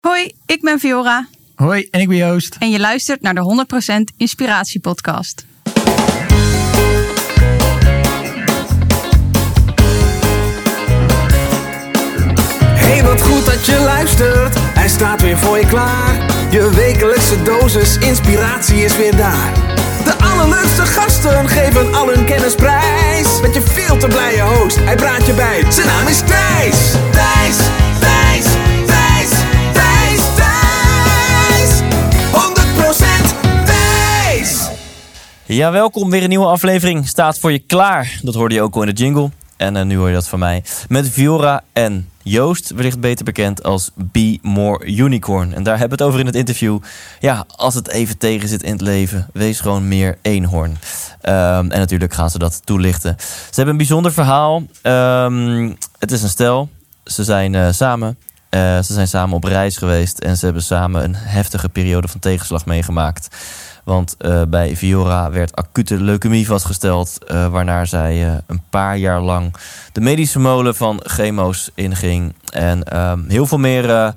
Hoi, ik ben Fiora Hoi, en ik ben Joost. en je luistert naar de 100% Inspiratie Podcast. Hey, wat goed dat je luistert. Hij staat weer voor je klaar. Je wekelijkse dosis inspiratie is weer daar. De allerleukste gasten geven al hun kennis prijs. Met je veel te blije host, hij praat je bij. Zijn naam is Thijs. Thijs, Ja, welkom. Weer een nieuwe aflevering staat voor je klaar. Dat hoorde je ook al in de jingle. En eh, nu hoor je dat van mij. Met Viora en Joost, wellicht beter bekend als Be More Unicorn. En daar hebben we het over in het interview. Ja, als het even tegen zit in het leven, wees gewoon meer eenhoorn. Ehm, en natuurlijk gaan ze dat toelichten. Ze hebben een bijzonder verhaal. Ehm, het is een stel. Ze zijn eh, samen. Eh, ze zijn samen op reis geweest en ze hebben samen een heftige periode van tegenslag meegemaakt. Want eh, bij Viora werd acute leukemie vastgesteld, eh, waarna zij eh, een paar jaar lang de medische molen van chemo's inging. En ehm, heel veel meer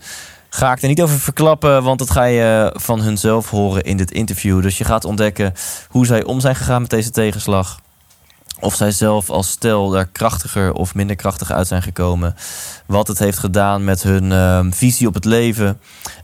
ga ik er niet over verklappen, want dat ga je van hunzelf horen in dit interview. Dus je gaat ontdekken hoe zij om zijn gegaan met deze tegenslag. Of zij zelf als stel daar krachtiger of minder krachtig uit zijn gekomen. Wat het heeft gedaan met hun ehm, visie op het leven.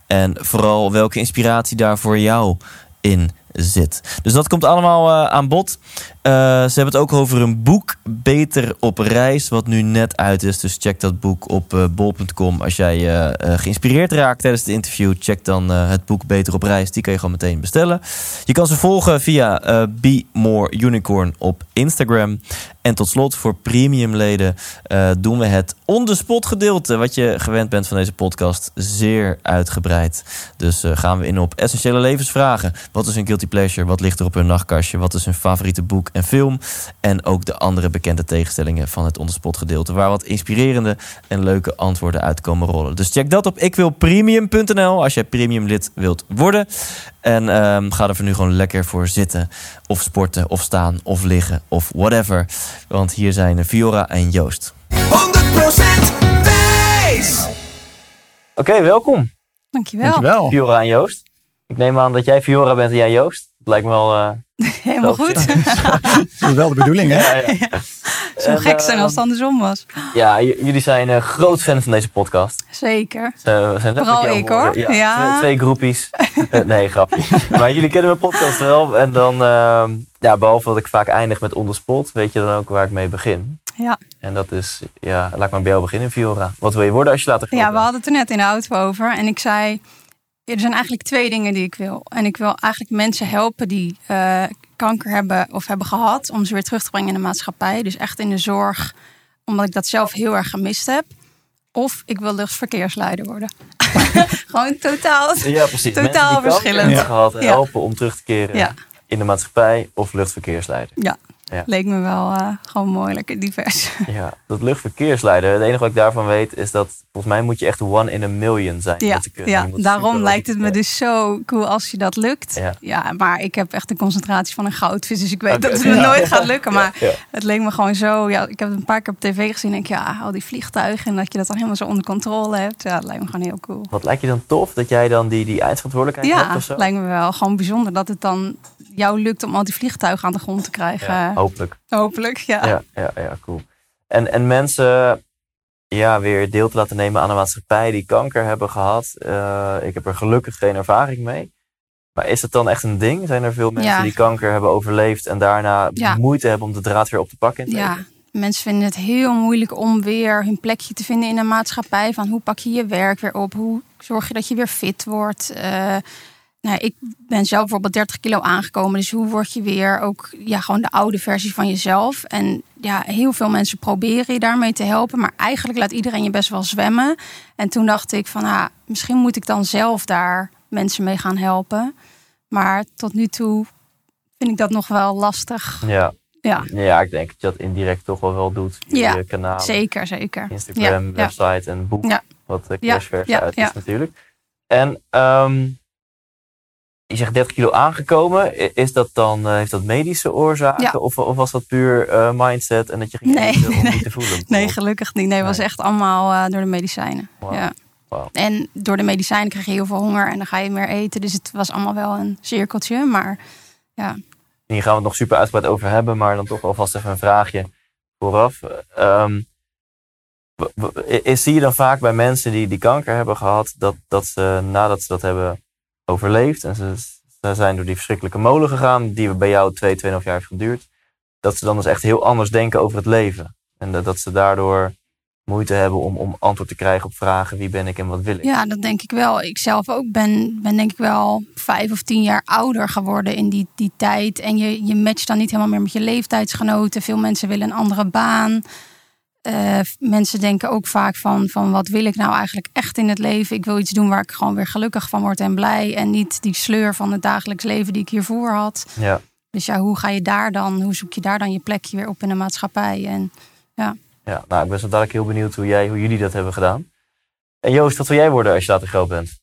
En vooral welke inspiratie daar voor jou in zit. Dus dat komt allemaal eh, aan bod. Eh, ze hebben het ook over een boek, Beter op reis, wat nu net uit is. Dus check dat boek op eh, bol.com. Als jij eh, geïnspireerd raakt tijdens het interview, check dan het boek Beter op reis. Die kan je gewoon meteen bestellen. Je kan ze volgen via Be More Unicorn op Instagram. En tot slot, voor premiumleden eh, doen we het on-the-spot gedeelte. Wat je gewend bent van deze podcast, zeer uitgebreid. Dus gaan we in op essentiële levensvragen. Wat is een guilty pleasure? Wat ligt er op hun nachtkastje? Wat is hun favoriete boek en film? En ook de andere bekende tegenstellingen van het on-the-spot gedeelte. Waar wat inspirerende en leuke antwoorden uit komen rollen. Dus check dat op ikwilpremium.nl als jij premium lid wilt worden. En ehm, ga er voor nu gewoon lekker voor zitten. Of sporten, of staan, of liggen, of whatever. Want hier zijn Fiora en Joost. 100% Thijs. Oké, welkom. Dankjewel. Dankjewel. Fiora en Joost. Ik neem aan dat jij Fiora bent en jij Joost. Lijkt me wel... eh, Helemaal goed. Dat is wel de bedoeling, hè? ja, ja. Zou En, gek zijn eh, als het andersom was. Ja, jullie zijn eh, groot fan van deze podcast. Zeker. Ze- we zijn Vooral ik, hoor. Ja. Twee, twee groepies. Eh, nee, grapje. maar jullie kennen mijn podcast wel. En dan, ehm, ja, behalve dat ik vaak eindig met onderspot, weet je dan ook waar ik mee begin. Ja. En dat is, ja, laat ik maar bij jou beginnen, Fiora. Wat wil je worden als je later groot ja, we hadden het er net in de auto over. En ik zei, er zijn eigenlijk twee dingen die ik wil. En ik wil eigenlijk mensen helpen die eh, kanker hebben of hebben gehad. Om ze weer terug te brengen in de maatschappij. Dus echt in de zorg, omdat ik dat zelf heel erg gemist heb. Of ik wil luchtverkeersleider worden. Gewoon totaal. Ja, precies. Totaal verschillend. hebben gehad, Ja. helpen om terug te keren Ja. in de maatschappij of luchtverkeersleider. Ja, Ja. leek me wel eh, gewoon mooi, lekker divers. Ja, dat luchtverkeersleider. Het enige wat ik daarvan weet is dat volgens mij moet je echt one in a million zijn. Ja, te kunnen. ja daarom lijkt het me dus zo cool als je dat lukt. Ja. Ja. maar ik heb echt de concentratie van een goudvis. Dus ik weet dat het me Ja. nooit gaat lukken. Maar Ja. het leek me gewoon zo. Ja, ik heb het een paar keer op tv gezien. En ik, ja, al die vliegtuigen. En dat je dat dan helemaal zo onder controle hebt. Ja, dat lijkt me gewoon heel cool. Wat lijkt je dan tof dat jij dan die, die eindverantwoordelijkheid hebt Ja, of zo? lijkt me wel gewoon bijzonder dat het dan jou lukt om al die vliegtuigen aan de grond te krijgen. Hopelijk. Hopelijk, ja. Ja, ja, ja, cool. En, en mensen ja, weer deel te laten nemen aan een maatschappij die kanker hebben gehad. Eh, ik heb er gelukkig geen ervaring mee. Maar is het dan echt een ding? Zijn er veel mensen Ja. die kanker hebben overleefd en daarna Ja. moeite hebben om de draad weer op te pakken? In Ja, mensen vinden het heel moeilijk om weer hun plekje te vinden in de maatschappij. Van hoe pak je je werk weer op? Hoe zorg je dat je weer fit wordt? Eh, nou, ik ben zelf bijvoorbeeld 30 kilo aangekomen. Dus hoe word je weer ook ja, gewoon de oude versie van jezelf? En ja, heel veel mensen proberen je daarmee te helpen. Maar eigenlijk laat iedereen je best wel zwemmen. En toen dacht ik van, ah, misschien moet ik dan zelf daar mensen mee gaan helpen. Maar tot nu toe vind ik dat nog wel lastig. Ja. Ja, ja, ik denk dat je dat indirect toch wel wel doet. Via Ja, je kanaal, zeker, zeker. Instagram, Ja, ja. website en boek. Ja. Wat de Ja, kerstversie ja, uit ja. is natuurlijk. En ehm, je zegt 30 kilo aangekomen. Is dat dan, eh, heeft dat medische oorzaken? Ja. Of, of was dat puur eh, mindset en dat je ging Nee, eten om nee. niet te voelen? Nee, gelukkig niet. Nee, het was echt allemaal eh, door de medicijnen. Ja. En door de medicijnen krijg je heel veel honger en dan ga je meer eten. Dus het was allemaal wel een cirkeltje. Maar ja, Hier gaan we het nog super uitgebreid over hebben, maar dan toch alvast even een vraagje vooraf. Ehm, is, zie je dan vaak bij mensen die die kanker hebben gehad, dat, dat ze nadat ze dat hebben overleefd en ze, zijn door die verschrikkelijke molen gegaan, die bij jou twee, tweeënhalf jaar heeft geduurd, dat ze dan dus echt heel anders denken over het leven. En dat, dat ze daardoor moeite hebben om, om antwoord te krijgen op vragen wie ben ik en wat wil ik. ja, dat denk ik wel. Ik zelf ook ben, ben denk ik wel vijf of tien jaar ouder geworden in die, die tijd. En je, je matcht dan niet helemaal meer met je leeftijdsgenoten. Veel mensen willen een andere baan. Eh, mensen denken ook vaak van, van wat wil ik nou eigenlijk echt in het leven? Ik wil iets doen waar ik gewoon weer gelukkig van word en blij. En niet die sleur van het dagelijks leven die ik hiervoor had. Ja. Dus ja, hoe ga je daar dan, hoe zoek je daar dan je plekje weer op in de maatschappij? En Ja, nou, ik ben zo dadelijk heel benieuwd hoe, jij, hoe jullie dat hebben gedaan. En Joost, wat wil jij worden als je later groot bent?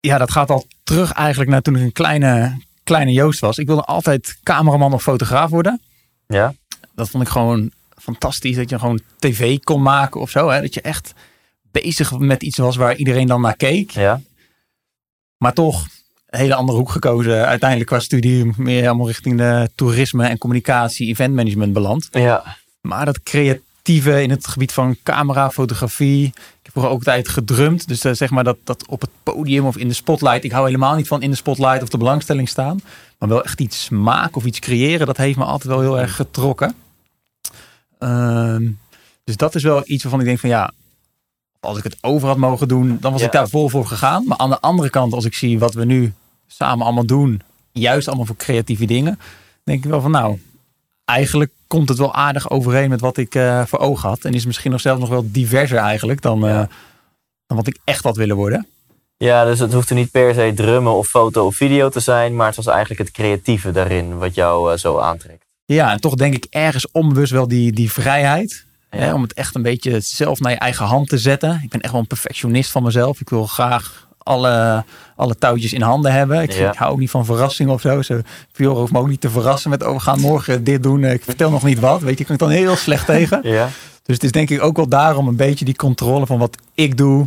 Ja, dat gaat al terug eigenlijk naar toen ik een kleine, kleine Joost was. Ik wilde altijd cameraman of fotograaf worden. Ja? Dat vond ik gewoon fantastisch. Dat je gewoon tv kon maken of zo. Hè? Dat je echt bezig met iets was waar iedereen dan naar keek. Ja? Maar toch een hele andere hoek gekozen. Uiteindelijk qua studie meer helemaal richting de toerisme en communicatie, eventmanagement beland. Ja. Maar dat creatieve in het gebied van camera, fotografie. Ik heb vroeger ook tijd gedrumd. Dus eh, zeg maar dat, dat op het podium of in de spotlight. Ik hou helemaal niet van in de spotlight of de belangstelling staan. Maar wel echt iets maken of iets creëren. Dat heeft me altijd wel heel erg getrokken. Ehm, dus dat is wel iets waarvan ik denk van ja. Als ik het over had mogen doen, dan was Ja. ik daar vol voor gegaan. Maar aan de andere kant, als ik zie wat we nu samen allemaal doen. Juist allemaal voor creatieve dingen. Denk ik wel van nou, eigenlijk komt het wel aardig overeen met wat ik eh, voor ogen had. En is misschien nog zelfs nog wel diverser eigenlijk dan, eh, dan wat ik echt had willen worden. Ja, dus het hoeft er niet per se drummen of foto of video te zijn, maar het was eigenlijk het creatieve daarin wat jou eh, zo aantrekt. Ja, en toch denk ik ergens onbewust wel die, die vrijheid. Ja. Hè, om het echt een beetje zelf naar je eigen hand te zetten. Ik ben echt wel een perfectionist van mezelf. Ik wil graag alle, alle touwtjes in handen hebben. Ik, Ja. ik hou ook niet van verrassingen of zo. Fiora hoeft me ook niet te verrassen met... oh, we gaan morgen dit doen. Ik vertel nog niet wat. Weet je, ik kan ik dan heel slecht tegen. Ja? Dus het is denk ik ook wel daarom een beetje die controle van wat ik doe,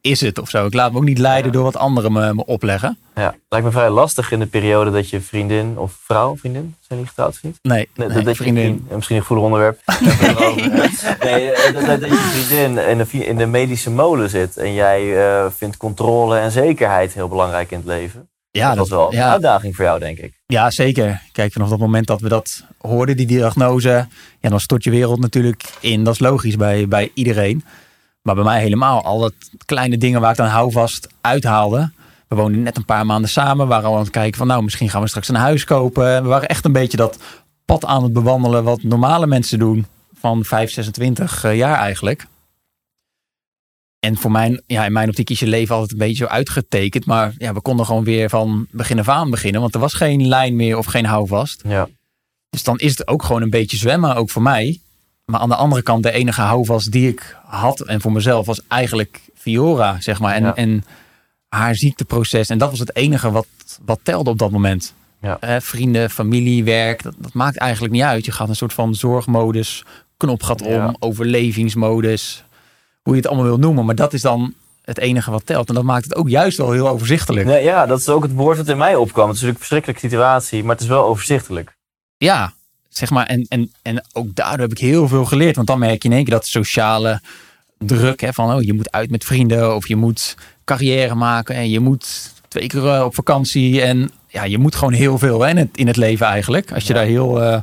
is het of zo. Ik laat me ook niet leiden door wat anderen me, me opleggen. ja. Lijkt me vrij lastig in de periode dat je vriendin of vrouw, vriendin, zijn die getrouwd niet? Nee, Nee, nee, dat, dat je vriendin. misschien een gevoelig onderwerp. nee, dat, dat, dat je vriendin in de, in de medische molen zit en jij eh, vindt controle en zekerheid heel belangrijk in het leven. Ja, dat was wel een uitdaging voor jou, denk ik. ja, zeker. Kijk, vanaf dat moment dat we dat hoorden, die diagnose, ja, dan stort je wereld natuurlijk in. Dat is logisch bij, bij iedereen. Maar bij mij helemaal. Al dat kleine dingen waar ik dan houvast uithaalde. We woonden net een paar maanden samen. We waren al aan het kijken van nou, misschien gaan we straks een huis kopen. We waren echt een beetje dat pad aan het bewandelen wat normale mensen doen. Van 5, 26 eh, jaar eigenlijk. En voor mijn, ja, in mijn optiek is je leven altijd een beetje zo uitgetekend. Maar ja, we konden gewoon weer van begin af aan beginnen. Want er was geen lijn meer of geen houvast. Ja. Dus dan is het ook gewoon een beetje zwemmen, ook voor mij. Maar aan de andere kant, de enige houvast die ik had en voor mezelf was eigenlijk Fiora, zeg maar. En, Ja. en haar ziekteproces. En dat was het enige wat, wat telde op dat moment. Ja. Eh, vrienden, familie, werk, dat, dat maakt eigenlijk niet uit. Je gaat een soort van zorgmodus, knop gaat om, Ja. overlevingsmodus. Hoe je het allemaal wil noemen. Maar dat is dan het enige wat telt. En dat maakt het ook juist wel heel overzichtelijk. Nee, ja, dat is ook het woord dat in mij opkwam. Het is natuurlijk een verschrikkelijke situatie, maar het is wel overzichtelijk. Ja, zeg maar. En, en, en ook daardoor heb ik heel veel geleerd. Want dan merk je in één keer dat sociale druk. Hè, van oh, je moet uit met vrienden. Of je moet carrière maken. En je moet twee keer eh, op vakantie. En ja, je moet gewoon heel veel hè, in, het, in het leven eigenlijk. Als je Ja. daar heel eh,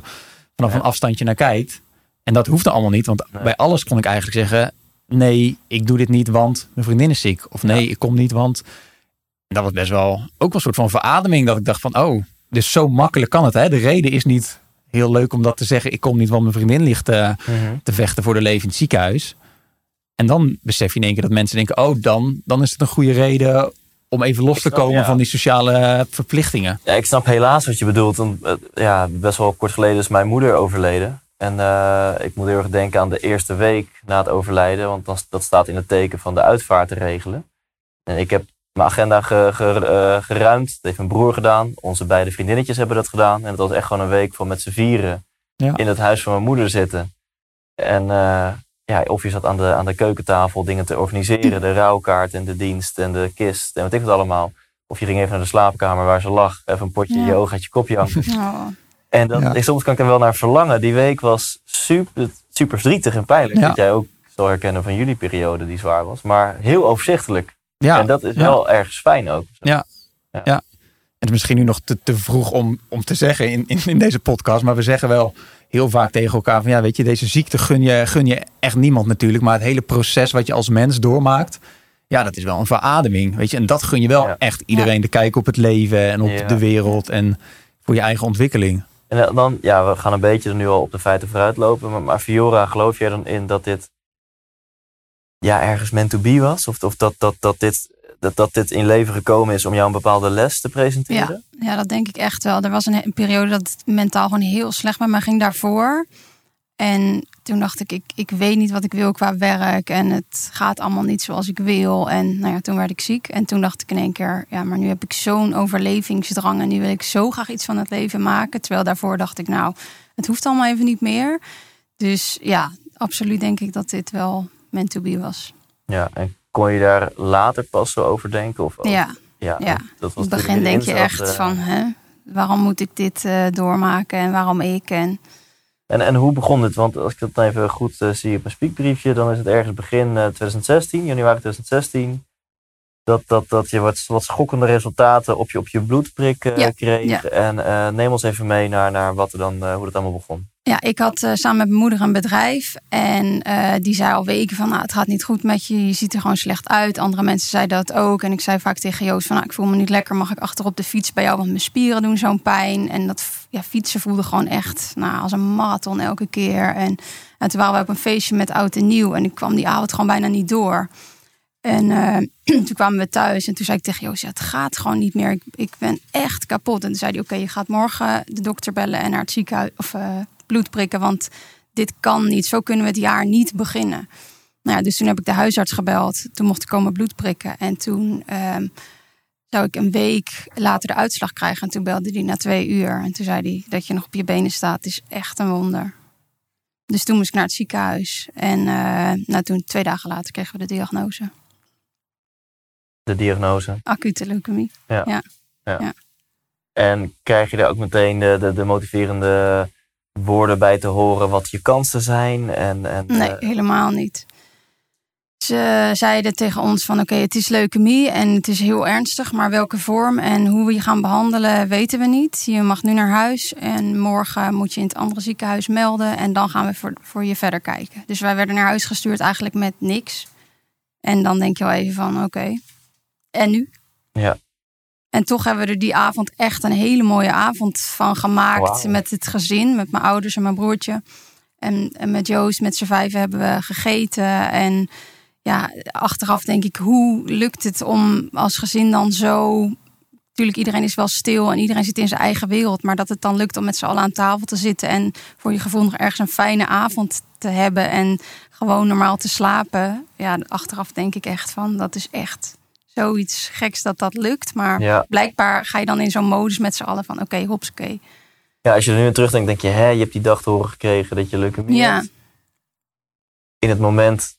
vanaf Ja. een afstandje naar kijkt. En dat hoeft allemaal niet. Want Nee. bij alles kon ik eigenlijk zeggen. Nee, ik doe dit niet, want mijn vriendin is ziek. Of nee, ik kom niet, want... En dat was best wel ook wel een soort van verademing. Dat ik dacht van, oh, dus zo makkelijk kan het. Hè? De reden is niet heel leuk om dat te zeggen. Ik kom niet, want mijn vriendin ligt eh, te vechten voor de leven in het ziekenhuis. En dan besef je in één keer dat mensen denken, oh, dan, dan is het een goede reden om even los te komen ja. van die sociale verplichtingen. Ja, ik snap helaas wat je bedoelt. Want, eh, ja, best wel kort geleden is mijn moeder overleden. En eh, ik moet heel erg denken aan de eerste week na het overlijden. Want dan, dat staat in het teken van de uitvaart te regelen. En ik heb mijn agenda ge, ge- eh, geruimd. Dat heeft mijn broer gedaan. Onze beide vriendinnetjes hebben dat gedaan. En het was echt gewoon een week van met z'n vieren Ja. in het huis van mijn moeder zitten. En eh, ja, of je zat aan de, aan de keukentafel dingen te organiseren. De rouwkaart en de dienst en de kist en wat ik het allemaal. Of je ging even naar de slaapkamer waar ze lag. Even een potje in je Ja. oog uit je kopje hangen. Oh. En dat, Ja. ik, soms kan ik er wel naar verlangen. Die week was super, super verdrietig en pijnlijk. Ja. Dat jij ook zal herkennen van jullie periode die zwaar was. Maar heel overzichtelijk. Ja, en dat is ja. wel ergens fijn ook. Het is misschien nu nog te, te vroeg om, om te zeggen in, in, in deze podcast. Maar we zeggen wel heel vaak tegen elkaar van ja, weet je, deze ziekte gun je, gun je echt niemand natuurlijk. Maar het hele proces wat je als mens doormaakt. Ja, dat is wel een verademing. Weet je, en dat gun je wel Ja. echt iedereen. De kijk op het leven en op Ja. de wereld en voor je eigen ontwikkeling. En dan, ja, we gaan een beetje er nu al op de feiten vooruit lopen. Maar, maar Fiora, geloof jij dan in dat dit ja, ergens meant to be was? Of, of dat, dat, dat, dit, dat, dat dit in leven gekomen is om jou een bepaalde les te presenteren? Ja, dat denk ik echt wel. Er was een, periode dat het mentaal gewoon heel slecht met mij ging daarvoor. En toen dacht ik, ik, ik weet niet wat ik wil qua werk. En het gaat allemaal niet zoals ik wil. En nou ja, toen werd ik ziek. En toen dacht ik in één keer, ja, maar nu heb ik zo'n overlevingsdrang. En nu wil ik zo graag iets van het leven maken. Terwijl daarvoor dacht ik, nou, het hoeft allemaal even niet meer. Dus ja, absoluut denk ik dat dit wel meant to be was. Ja, en kon je daar later pas zo over denken? Of, Ja, ja, ja. dat was in het begin denk je echt eh, van, hè, waarom moet ik dit eh, doormaken en waarom ik? En En, en hoe begon dit? Want als ik dat even goed eh, zie op mijn speakbriefje, dan is het ergens begin eh, 2016, januari 2016. Dat, dat, dat je wat, wat schokkende resultaten op je, op je bloedprik eh, Ja, kreeg. ja. En eh, neem ons even mee naar, naar wat er dan, eh, hoe dat allemaal begon. Ja, ik had samen met mijn moeder een bedrijf. En die zei al weken van, nou, het gaat niet goed met je. Je ziet er gewoon slecht uit. Andere mensen zeiden dat ook. En ik zei vaak tegen Joost van, nou, ik voel me niet lekker. Mag ik achter op de fiets bij jou? Want mijn spieren doen zo'n pijn. En dat ja, fietsen voelde gewoon echt nou, als een marathon elke keer. En, en toen waren we op een feestje met oud en nieuw. En ik kwam die avond gewoon bijna niet door. En eh, toen kwamen we thuis en toen zei ik tegen Joost, het gaat gewoon niet meer. Ik, ik ben echt kapot. En toen zei hij, oké, je gaat morgen de dokter bellen en naar het ziekenhuis of eh, bloed prikken, want dit kan niet. Zo kunnen we het jaar niet beginnen. Nou ja, dus toen heb ik de huisarts gebeld. Toen mocht ik komen bloed prikken. En toen ehm, zou ik een week later de uitslag krijgen. En toen belde hij na twee uur. En toen zei hij dat je nog op je benen staat, is echt een wonder. Dus toen moest ik naar het ziekenhuis. En eh, nou, toen, twee dagen later kregen we de diagnose. De diagnose. Acute leukemie. En krijg je daar ook meteen de, de, de motiverende woorden bij te horen wat je kansen zijn? En, en, Nee, eh, helemaal niet. Ze zeiden tegen ons van oké, het is leukemie en het is heel ernstig, maar welke vorm en hoe we je gaan behandelen weten we niet. Je mag nu naar huis en morgen moet je in het andere ziekenhuis melden en dan gaan we voor, voor je verder kijken. Dus wij werden naar huis gestuurd eigenlijk met niks. En dan denk je wel even van oké, en nu? Ja. En toch hebben we er die avond echt een hele mooie avond van gemaakt. Met het gezin, met mijn ouders en mijn broertje. En, en met Joost, met z'n vijven hebben we gegeten. En ja, achteraf denk ik, hoe lukt het om als gezin dan zo... Natuurlijk, iedereen is wel stil en iedereen zit in zijn eigen wereld. Maar dat het dan lukt om met z'n allen aan tafel te zitten... en voor je gevoel nog ergens een fijne avond te hebben... en gewoon normaal te slapen. Ja, achteraf denk ik echt van, dat is echt zoiets geks dat dat lukt. Maar ja. blijkbaar ga je dan in zo'n modus met z'n allen van... oké, hops, oké. ja, als je er nu aan terugdenkt, denk je, hè, je hebt die dag te horen gekregen dat je leukemie Ja. hebt. In het moment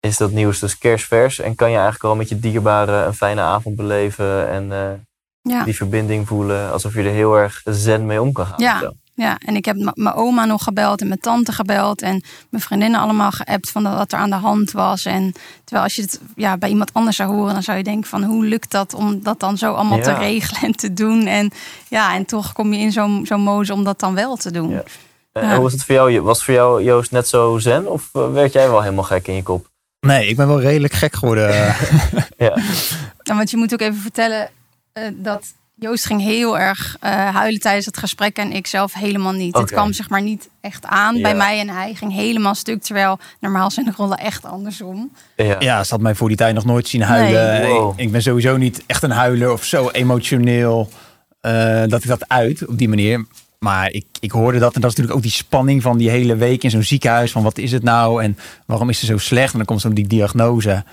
is dat nieuws dus kerstvers en kan je eigenlijk al met je dierbaren een fijne avond beleven en eh, Ja. die verbinding voelen, alsof je er heel erg zen mee om kan gaan. Ja. Zo. Ja, en ik heb mijn oma nog gebeld en mijn tante gebeld en mijn vriendinnen allemaal geappt van wat er aan de hand was. En terwijl als je het ja, bij iemand anders zou horen, dan zou je denken van hoe lukt dat om dat dan zo allemaal te regelen en te doen. En ja, en toch kom je in zo'n zo'n modus om dat dan wel te doen. Ja. En Ja. hoe was het voor jou? Was het voor jou, Joost, net zo zen? Of eh, werd jij wel helemaal gek in je kop? Nee, ik ben wel redelijk gek geworden. Ja. Ja, want je moet ook even vertellen eh, dat Joost ging heel erg eh, huilen tijdens het gesprek en ik zelf helemaal niet. Het kwam zeg maar niet echt aan Ja. bij mij en hij ging helemaal stuk. Terwijl normaal zijn de rollen echt andersom. Ja. Ja, ze had mij voor die tijd nog nooit zien huilen. Nee. Wow. Ik, ik ben sowieso niet echt een huiler of zo emotioneel eh, dat ik dat uit op die manier. Maar ik, ik hoorde dat en dat is natuurlijk ook die spanning van die hele week in zo'n ziekenhuis. Van wat is het nou en waarom is ze zo slecht? En dan komt zo'n die diagnose.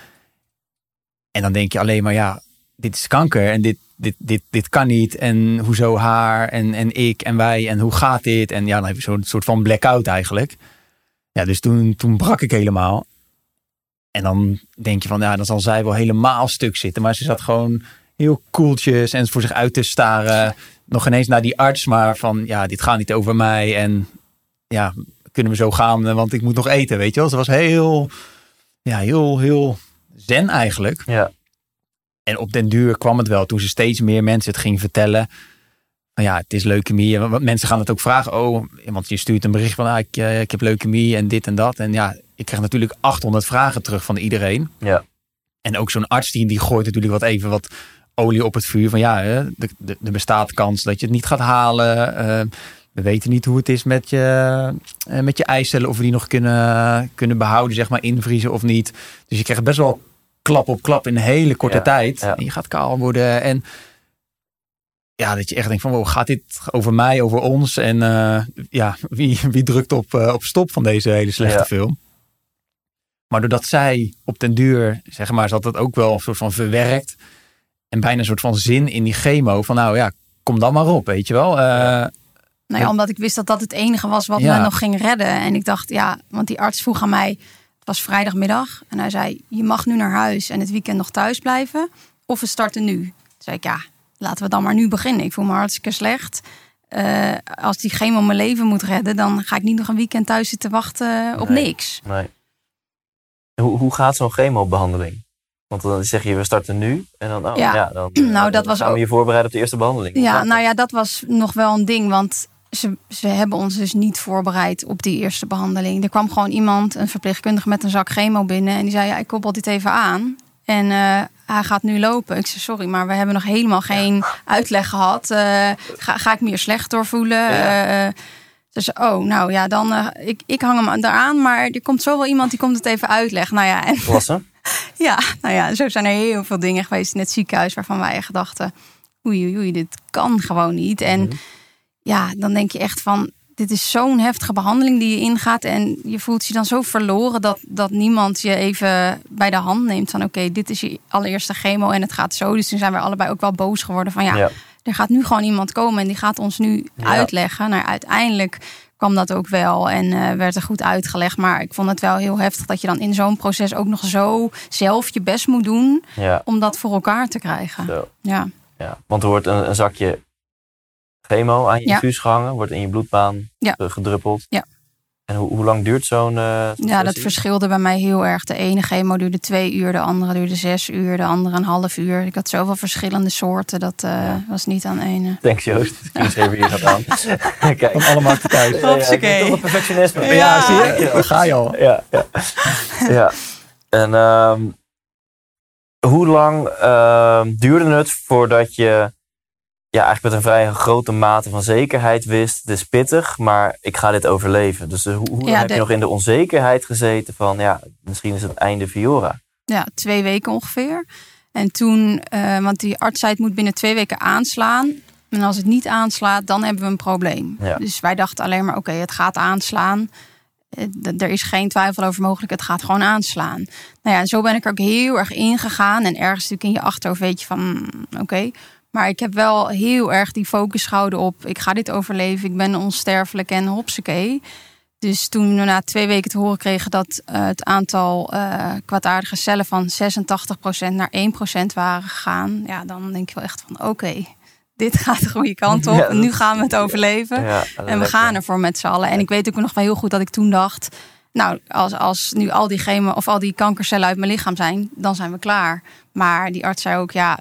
En dan denk je alleen maar ja, dit is kanker en dit, dit, dit, dit kan niet. En hoezo haar en, en ik en wij en hoe gaat dit? En ja, dan heb zo'n soort van blackout eigenlijk. Ja, dus toen, toen brak ik helemaal. En dan denk je van, ja, dan zal zij wel helemaal stuk zitten. Maar ze zat gewoon heel koeltjes en voor zich uit te staren. Nog ineens naar die arts, maar van, ja, dit gaat niet over mij. En ja, kunnen we zo gaan, want ik moet nog eten, weet je wel. Ze was heel, ja, heel, heel zen eigenlijk. Ja. En op den duur kwam het wel toen ze steeds meer mensen het gingen vertellen. Ja, het is leukemie. Want mensen gaan het ook vragen. Oh, want je stuurt een bericht van ah, ik, eh, ik heb leukemie en dit en dat. En ja, ik krijg natuurlijk 800 vragen terug van iedereen. Ja. En ook zo'n arts die, die gooit natuurlijk wat even wat olie op het vuur. Van ja, er bestaat kans dat je het niet gaat halen. Eh, we weten niet hoe het is met je, eh, met je eicellen. Of we die nog kunnen, kunnen behouden, zeg maar, invriezen of niet. Dus je krijgt best wel klap op klap in een hele korte Ja, tijd. ja. En je gaat kaal worden. En ja, dat je echt denkt van, wow, gaat dit over mij, over ons? En eh, ja, wie, wie drukt op, eh, op stop van deze hele slechte Ja. film? Maar doordat zij op den duur, zeg maar, ze had dat ook wel een soort van verwerkt. En bijna een soort van zin in die chemo. Van nou ja, kom dan maar op, weet je wel. Eh, Nou ja, omdat ik wist dat dat het enige was wat Ja. me nog ging redden. En ik dacht, ja, want die arts vroeg aan mij, was vrijdagmiddag. En hij zei, je mag nu naar huis en het weekend nog thuis blijven. Of we starten nu. Toen zei ik, ja, laten we dan maar nu beginnen. Ik voel me hartstikke slecht. Eh, als die chemo mijn leven moet redden, dan ga ik niet nog een weekend thuis zitten wachten op Nee. niks. Nee. Hoe, hoe gaat zo'n chemobehandeling? Want dan zeg je, we starten nu. En dan, oh, ja. Ja. dan, eh, Nou, dat dan was gaan we ook- je voorbereiden op de eerste behandeling. Ja, nou dat? ja, dat was nog wel een ding. Want ze, ze hebben ons dus niet voorbereid op die eerste behandeling. Er kwam gewoon iemand, een verpleegkundige met een zak chemo binnen. En die zei, ja, ik koppel dit even aan. En eh, hij gaat nu lopen. Ik zei, sorry, maar we hebben nog helemaal geen uitleg gehad. Eh, ga, ga ik me hier slecht door voelen? Ja. Ze zei, oh, nou ja, dan... ik, ik hang hem eraan, maar er komt zo wel iemand die komt het even uitleggen. Nou ja, en ja, nou ja, zo zijn er heel veel dingen geweest in het ziekenhuis waarvan wij echt dachten: oei, oei, oei, dit kan gewoon niet. En Mhm. Ja, dan denk je echt van: dit is zo'n heftige behandeling die je ingaat. En je voelt je dan zo verloren dat, dat niemand je even bij de hand neemt van: oké, dit is je allereerste chemo en het gaat zo. Dus toen zijn we allebei ook wel boos geworden van: ja, Ja. er gaat nu gewoon iemand komen en die gaat ons nu Ja. uitleggen. Nou, uiteindelijk kwam dat ook wel en eh, werd er goed uitgelegd. Maar ik vond het wel heel heftig dat je dan in zo'n proces ook nog zo zelf je best moet doen Ja, om dat voor elkaar te krijgen. zo. Ja, Ja. Want er wordt een, een zakje chemo aan je Ja. infuus gehangen. Wordt in je bloedbaan Ja. eh, gedruppeld. Ja. En hoe, hoe lang duurt zo'n eh, ja dat verschilde bij mij heel erg. De ene chemo duurde twee uur, de andere duurde zes uur, de andere een half uur. Ik had zoveel verschillende soorten, dat eh, Ja. was niet aan ene. Thanks Joost. Ik schreef hier nog aan. Kijk. van alle markten thuis. Ja, ja, Hopsakee. Toch een perfectionisme. Ja. Ja, zie je? Daar ga je al. Ja, ja. ja. En ehm, hoe lang ehm, duurde het voordat je ja, eigenlijk met een vrij grote mate van zekerheid wist, het is pittig, maar ik ga dit overleven. Dus eh, hoe, hoe Ja, heb je nog in de onzekerheid gezeten van, ja, misschien is het einde Viora. Ja, twee weken ongeveer. En toen, eh, want die arts zei het moet binnen twee weken aanslaan. En als het niet aanslaat, dan hebben we een probleem. Ja. Dus wij dachten alleen maar, oké, het gaat aanslaan. Eh, Er is geen twijfel over mogelijk, het gaat gewoon aanslaan. Nou ja, en zo ben ik er ook heel erg ingegaan. En ergens natuurlijk in je achterhoofd weet je van, mm, oké. Maar ik heb wel heel erg die focus gehouden op, ik ga dit overleven. Ik ben onsterfelijk en hopsakee. Dus toen we na twee weken te horen kregen dat eh, het aantal eh kwaadaardige cellen van 86% naar 1% waren gegaan. Ja, dan denk je wel echt van oké, dit gaat de goede kant op. Ja, nu gaan we het overleven. Ja, En we gaan ervoor met z'n allen. En ik weet ook nog wel heel goed dat ik toen dacht... nou, als, als nu al die chemo of al die kankercellen uit mijn lichaam zijn... dan zijn we klaar. Maar die arts zei ook, ja,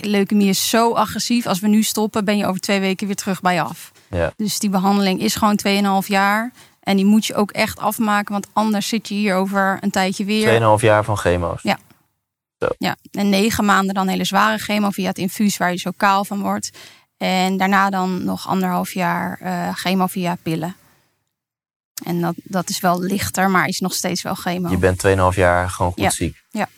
leukemie is zo agressief. Als we nu stoppen, ben je over twee weken weer terug bij je af. Ja. Dus die behandeling is gewoon 2,5 jaar. En die moet je ook echt afmaken. Want anders zit je hier over een tijdje weer. 2,5 jaar van chemo's. Ja. Ja, en negen maanden dan hele zware chemo via het infuus waar je zo kaal van wordt. En daarna dan nog anderhalf jaar eh, chemo via pillen. En dat, dat is wel lichter, maar is nog steeds wel chemo. Je bent 2,5 jaar gewoon goed Ja. ziek. Ja.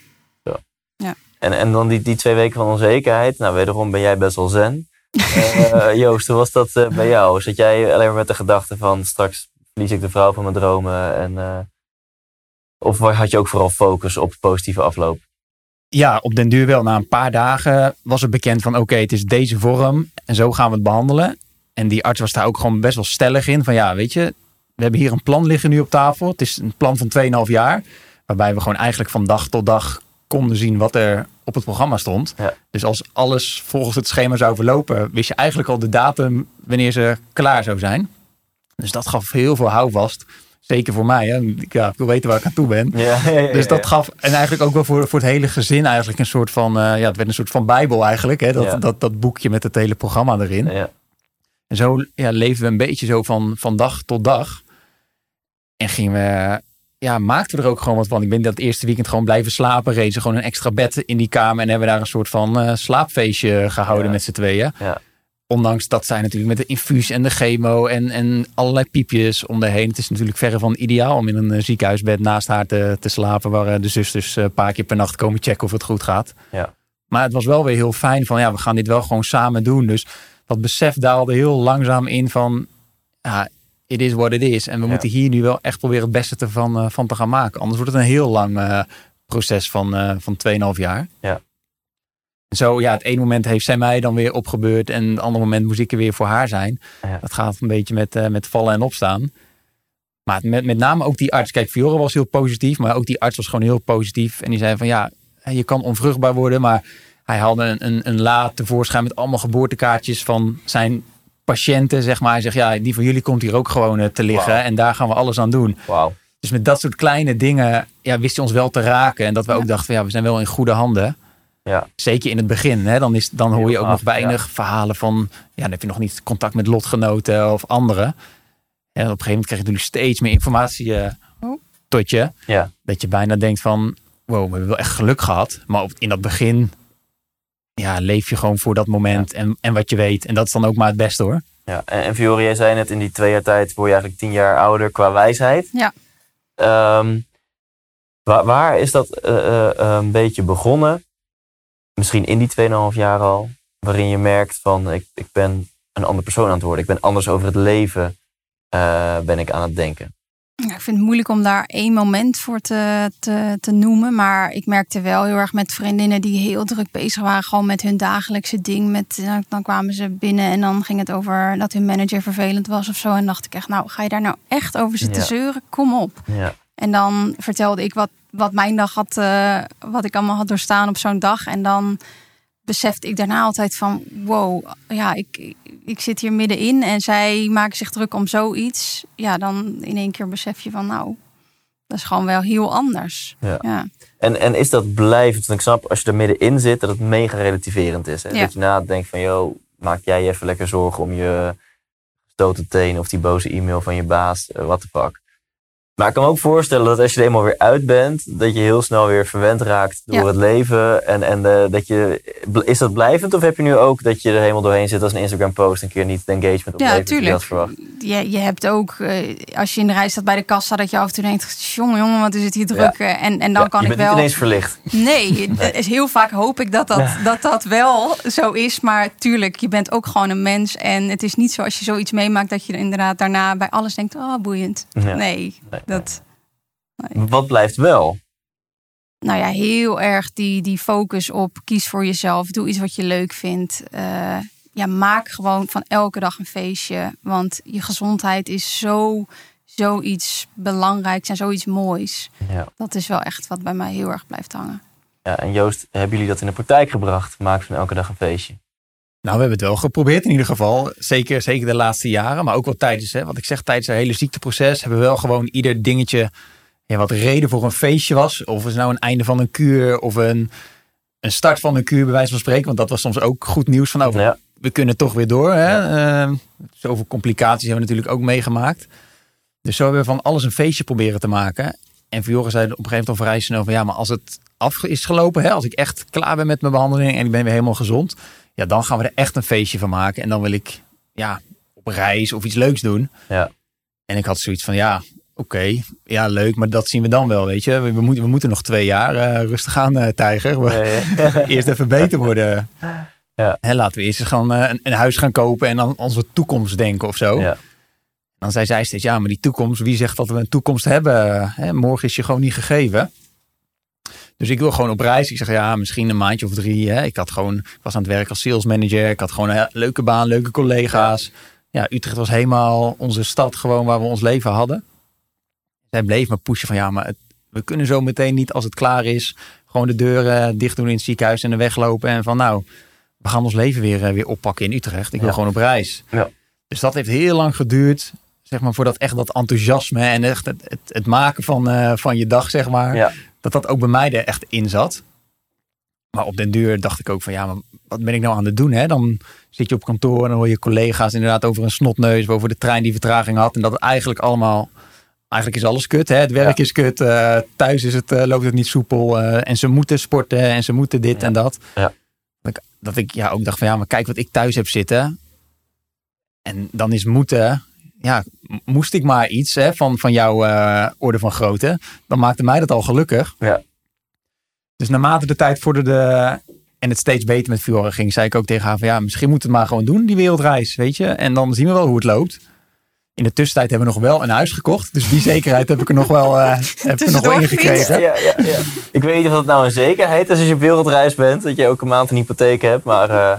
Zo. Ja. En, en dan die, die twee weken van onzekerheid. Nou, wederom ben jij best wel zen. Eh, Joost, hoe was dat eh, bij jou? Zat jij alleen maar met de gedachte van straks verlies ik de vrouw van mijn dromen? En, eh, of had je ook vooral focus op positieve afloop? Ja, op den duur wel. Na een paar dagen was het bekend van oké, het is deze vorm en zo gaan we het behandelen. En die arts was daar ook gewoon best wel stellig in. Van ja, weet je, we hebben hier een plan liggen nu op tafel. Het is een plan van 2,5 jaar. Waarbij we gewoon eigenlijk van dag tot dag konden zien wat er op het programma stond. Ja. Dus als alles volgens het schema zou verlopen, wist je eigenlijk al de datum wanneer ze klaar zou zijn. Dus dat gaf heel veel houvast. Zeker voor mij. Hè. Ik, ja, ik wil weten waar ik aan toe ben. Ja, ja, ja, Dus dat gaf, en eigenlijk ook wel voor, voor het hele gezin eigenlijk een soort van, eh, ja, het werd een soort van bijbel eigenlijk. Hè? Dat, dat, dat boekje met het hele programma erin. Ja. En zo ja, leven we een beetje zo van, van dag tot dag. En gingen we, ja, maakten we er ook gewoon wat van. Ik ben dat eerste weekend gewoon blijven slapen. Reden ze gewoon een extra bed in die kamer. En hebben daar een soort van eh, slaapfeestje gehouden Ja. met z'n tweeën. Ja. Ondanks dat zij natuurlijk met de infuus en de chemo en, en allerlei piepjes om de heen. Het is natuurlijk verre van ideaal om in een eh, ziekenhuisbed naast haar te, te slapen. Waar eh, de zusters een paar keer per nacht komen checken of het goed gaat. Ja. Maar het was wel weer heel fijn van ja, we gaan dit wel gewoon samen doen. Dus dat besef daalde heel langzaam in van ja, it is what it is. En we Ja. moeten hier nu wel echt proberen het beste ervan eh, van te gaan maken. Anders wordt het een heel lang eh, proces van, eh van 2,5 jaar. Ja. En Zo, ja, het ene moment heeft zij mij dan weer opgebeurd en het andere moment moest ik er weer voor haar zijn. Ja. Dat gaat een beetje met, met vallen en opstaan. Maar met, met name ook die arts. Kijk, Fiore was heel positief, maar ook die arts was gewoon heel positief. En die zei van ja, je kan onvruchtbaar worden, maar hij haalde een, een, een la tevoorschijn met allemaal geboortekaartjes van zijn patiënten, zeg maar. Hij zegt ja, die van jullie komt hier ook gewoon eh, te liggen en daar gaan we alles aan doen. Wauw. Dus met dat soort kleine dingen ja, wist hij ons wel te raken. En dat we Ja. ook dachten, van, ja, we zijn wel in goede handen. Ja. Zeker in het begin. Hè? Dan, is, dan hoor je ook nog weinig verhalen van... Ja, dan heb je nog niet contact met lotgenoten of anderen. En op een gegeven moment krijg je natuurlijk steeds meer informatie eh, Oh. tot je. Ja. Dat je bijna denkt van... Wow, we hebben wel echt geluk gehad. Maar op, in dat begin ja, leef je gewoon voor dat moment en, en wat je weet. En dat is dan ook maar het beste hoor. Ja, en, en Fiore, jij zei net in die twee jaar tijd word je eigenlijk tien jaar ouder qua wijsheid. Ja. Ehm, waar, waar is dat eh, eh, een beetje begonnen? Misschien in die 2,5 jaar al, waarin je merkt van ik, ik ben een ander persoon aan het worden. Ik ben anders over het leven eh, ben ik aan het denken. Ja, ik vind het moeilijk om daar één moment voor te, te, te noemen. Maar ik merkte wel heel erg met vriendinnen die heel druk bezig waren. Gewoon met hun dagelijkse ding. Met, eh, dan kwamen ze binnen en dan ging het over dat hun manager vervelend was of zo. En dacht ik echt, nou ga je daar nou echt over zitten Ja. zeuren? Kom op. Ja, En dan vertelde ik wat, wat mijn dag had, eh, wat ik allemaal had doorstaan op zo'n dag. En dan besefte ik daarna altijd van, wow, ja, ik, ik zit hier middenin en zij maken zich druk om zoiets. Ja, dan in één keer besef je van, nou, dat is gewoon wel heel anders. Ja. ja. En, en is dat blijvend? Want ik snap als je er middenin zit dat het mega relativerend is. Hè? Ja. Dat je nadenkt van, joh, maak jij je even lekker zorgen om je gestoten teen of die boze e-mail van je baas, eh, what the fuck. Maar ik kan me ook voorstellen dat als je er eenmaal weer uit bent, dat je heel snel weer verwend raakt door Ja. het leven. En, en eh, dat je, is dat blijvend of heb je nu ook dat je er helemaal doorheen zit als een Instagram post een keer niet het engagement Ja, oplevert die je had tuurlijk. verwacht? Je, je hebt ook, eh, als je in de rij staat bij de kassa, dat je af en toe denkt, jongen, jongen, wat is het hier druk. eh, En, en dan Ja, kan je ik bent wel... niet ineens verlicht. Nee, is heel vaak hoop ik dat dat, dat dat wel zo is. Maar tuurlijk, je bent ook gewoon een mens. En het is niet zo als je zoiets meemaakt dat je er inderdaad daarna bij alles denkt: oh, boeiend. Ja. Nee, Nee, dat. Wat blijft wel? Nou ja, heel erg die, die focus op kies voor jezelf. Doe iets wat je leuk vindt. Eh, ja, maak gewoon van elke dag een feestje. Want je gezondheid is zo, zoiets belangrijks en zoiets moois. Ja. Dat is wel echt wat bij mij heel erg blijft hangen. Ja, en Joost, hebben jullie dat in de praktijk gebracht? Maak van elke dag een feestje. Nou, we hebben het wel geprobeerd in ieder geval. Zeker, zeker de laatste jaren. Maar ook wel tijdens, hè, wat ik zeg, tijdens het hele ziekteproces hebben we wel gewoon ieder dingetje ja, wat reden voor een feestje was. Of het nou een einde van een kuur of een, een start van een kuur, bij wijze van spreken. Want dat was soms ook goed nieuws van, oh, Ja. we kunnen toch weer door. Hè? Eh, zoveel complicaties hebben we natuurlijk ook meegemaakt. Dus zo hebben we van alles een feestje proberen te maken. En Fiore zei op een gegeven moment al vrij snel van ja, maar als het af is gelopen, hè, als ik echt klaar ben met mijn behandeling en ik ben weer helemaal gezond, ja, dan gaan we er echt een feestje van maken. En dan wil ik ja, op reis of iets leuks doen. Ja. En ik had zoiets van ja, oké, ja, leuk, maar dat zien we dan wel, weet je. We, we moeten, we moeten nog twee jaar eh, rustig aan, eh, tijger. We, Ja, ja. eerst even beter worden. Ja. Hè, laten we eerst eens gaan, eh, een, een huis gaan kopen en dan onze toekomst denken of zo. Ja. Dan zei zij steeds, ja, maar die toekomst, wie zegt dat we een toekomst hebben? Hè, morgen is je gewoon niet gegeven. Dus ik wil gewoon op reis. Ik zeg, ja, misschien een maandje of drie. Hè. Ik had gewoon, ik was aan het werk als sales manager. Ik had gewoon een leuke baan, leuke collega's. ja, Utrecht was helemaal onze stad gewoon waar we ons leven hadden. Zij bleef me pushen van ja, maar het, we kunnen zo meteen niet als het klaar is. Gewoon de deuren dicht doen in het ziekenhuis en er weglopen. En van nou, we gaan ons leven weer, eh, weer oppakken in Utrecht. Ik wil Ja. gewoon op reis. Ja. Dus dat heeft heel lang geduurd. Zeg maar voordat echt dat enthousiasme en echt het, het, het maken van, eh, van je dag, zeg maar. Ja. Dat dat ook bij mij er echt in zat. Maar op den duur dacht ik ook van ja, maar wat ben ik nou aan het doen? Hè? Dan zit je op kantoor en dan hoor je collega's inderdaad over een snotneus, over de trein die vertraging had. En dat het eigenlijk allemaal, eigenlijk is alles kut. Hè? Het werk is kut, eh, thuis is het, eh, loopt het niet soepel. eh, en ze moeten sporten en ze moeten dit Ja. en dat. Ja. Dat, ik, dat ik ja, ook dacht van ja, maar kijk wat ik thuis heb zitten. En dan is moeten, ja, moest ik maar iets hè, van, van jouw eh, orde van grootte. Dan maakte mij dat al gelukkig. Ja. Dus naarmate de tijd vorderde en het steeds beter met Fiora ging, zei ik ook tegen haar van ja, misschien moet het maar gewoon doen, die wereldreis, weet je. En dan zien we wel hoe het loopt. In de tussentijd hebben we nog wel een huis gekocht. Dus die zekerheid heb ik er nog wel, eh, heb ik er nog wel in gekregen. Ja, ja, ja. Ik weet niet of dat nou een zekerheid is als je op wereldreis bent. Dat je elke maand een hypotheek hebt. Maar eh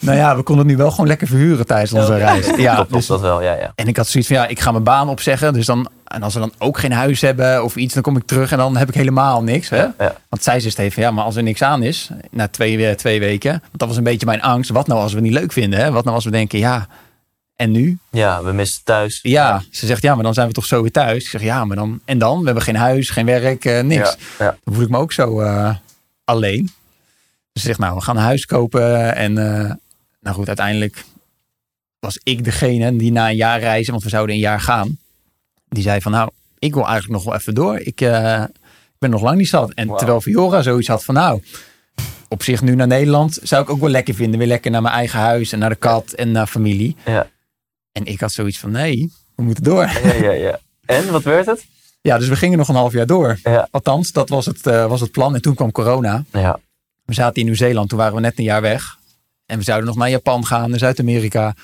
Nou ja, we konden het nu wel gewoon lekker verhuren tijdens onze reis. Ja, klopt, dus, dat wel. Ja, ja. en ik had zoiets van ja, ik ga mijn baan opzeggen. Dus dan, en als we dan ook geen huis hebben of iets, dan kom ik terug en dan heb ik helemaal niks. Hè? Ja. Want zij zegt even, ja, maar als er niks aan is, na twee, eh, twee weken. Want dat was een beetje mijn angst. Wat nou als we het niet leuk vinden? Hè? Wat nou als we denken, ja, en nu? ja, we missen thuis. Ja, ze zegt, ja, maar dan zijn we toch zo weer thuis. Ik zeg, ja, maar dan, en dan? We hebben geen huis, geen werk, eh, niks. Ja, ja. Dan voel ik me ook zo eh, alleen. Dus ze zegt, nou, we gaan een huis kopen. En nou goed, uiteindelijk was ik degene die na een jaar reizen, want we zouden een jaar gaan. Die zei van, nou, ik wil eigenlijk nog wel even door. Ik, eh, ben nog lang niet zat. En terwijl Fiora zoiets had van, nou, op zich nu naar Nederland zou ik ook wel lekker vinden. Weer lekker naar mijn eigen huis en naar de kat en naar familie. Ja. En ik had zoiets van, nee, we moeten door. Ja, ja, ja. En, wat werd het? Ja, dus we gingen nog een half jaar door. Ja. Althans, dat was het, eh, was het plan. En toen kwam corona. Ja, We zaten in Nieuw-Zeeland, toen waren we net een jaar weg. En we zouden nog naar Japan gaan, naar Zuid-Amerika.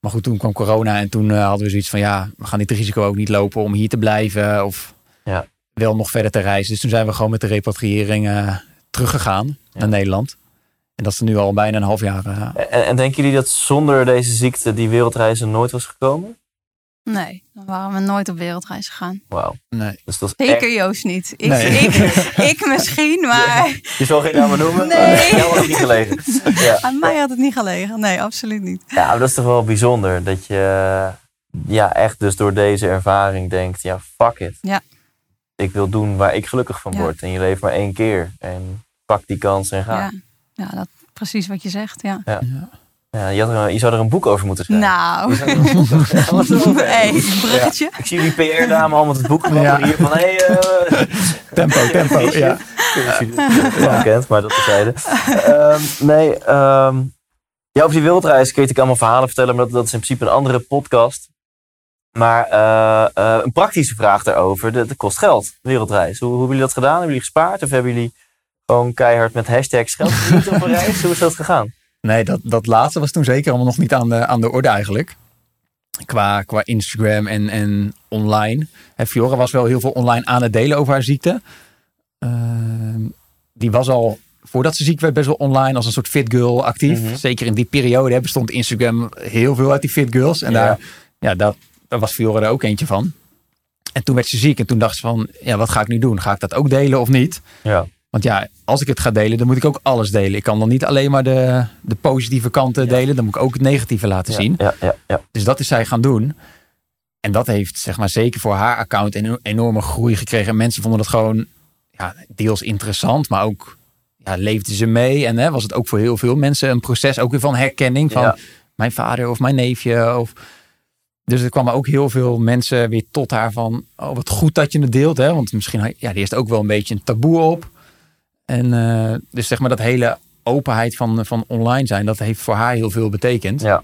Maar goed, toen kwam corona en toen eh, hadden we zoiets van... ja, we gaan dit risico ook niet lopen om hier te blijven... of Ja. wel nog verder te reizen. Dus toen zijn we gewoon met de repatriëring eh, teruggegaan naar Nederland. En dat is nu al bijna een half jaar. eh, En, en denken jullie dat zonder deze ziekte die wereldreizen nooit was gekomen? Nee, dan waren we nooit op wereldreis gegaan. Wauw. nee. Dus dat is Zeker echt- Joost niet. Ik, Nee. ik, ik misschien, maar Je zal geen namen noemen? Nee. maar Jou had het niet gelegen. Ja. aan mij had het niet gelegen. Nee, absoluut niet. ja, maar dat is toch wel bijzonder. Dat je ja, echt dus door deze ervaring denkt, ja, fuck it. Ja. Ik wil doen waar ik gelukkig van Ja. word. En je leeft maar één keer. En pak die kans en ga. Ja, ja dat, precies wat je zegt. Ja. Ja, je, had er, een- je zou er een boek over moeten schrijven. Nou, Je zou er een boek over schrijven. Wat is dat? hey, bruggetje. Ik zie die PR-dame al met het boek Ja. hier van... Hey, eh, Tempo, tempo, ja. Ik weet niet of je het wel kent, maar dat terzijde. Ehm nee, ehm ja, over die wereldreis kun je natuurlijk allemaal verhalen vertellen, maar dat, dat is in principe een andere podcast. Maar eh, eh, een praktische vraag daarover, dat, dat kost geld, wereldreis. Hoe, hoe hebben jullie dat gedaan? Hebben jullie gespaard of hebben jullie gewoon keihard met hashtags geld verdiend op een reis? Hoe is dat gegaan? Nee, dat, dat laatste was toen zeker allemaal nog niet aan de, aan de orde eigenlijk. Qua, qua Instagram en, en online. Hè, Fiora was wel heel veel online aan het delen over haar ziekte. Ehm, die was al, voordat ze ziek werd, best wel online als een soort fit girl actief. Mhm. Zeker in die periode hè, bestond Instagram heel veel uit die fit girls. En Ja. daar, ja, dat, daar was Fiora er ook eentje van. En toen werd ze ziek en toen dacht ze van, ja, wat ga ik nu doen? Ga ik dat ook delen of niet? Ja, Want ja, als ik het ga delen, dan moet ik ook alles delen. Ik kan dan niet alleen maar de, de positieve kanten Ja. delen. Dan moet ik ook het negatieve laten zien. ja, ja, ja. Dus dat is zij gaan doen. En dat heeft zeg maar zeker voor haar account een enorme groei gekregen. En mensen vonden dat gewoon ja, deels interessant, maar ook ja, leefden ze mee. En hè, was het ook voor heel veel mensen een proces ook weer van herkenning. Van mijn vader of mijn neefje. Of... Dus er kwamen ook heel veel mensen weer tot haar van... Oh, wat goed dat je het deelt. Hè? Want misschien ja, die heeft ook wel een beetje een taboe op. En eh, dus zeg maar dat hele openheid van, van online zijn... dat heeft voor haar heel veel betekend. Ja.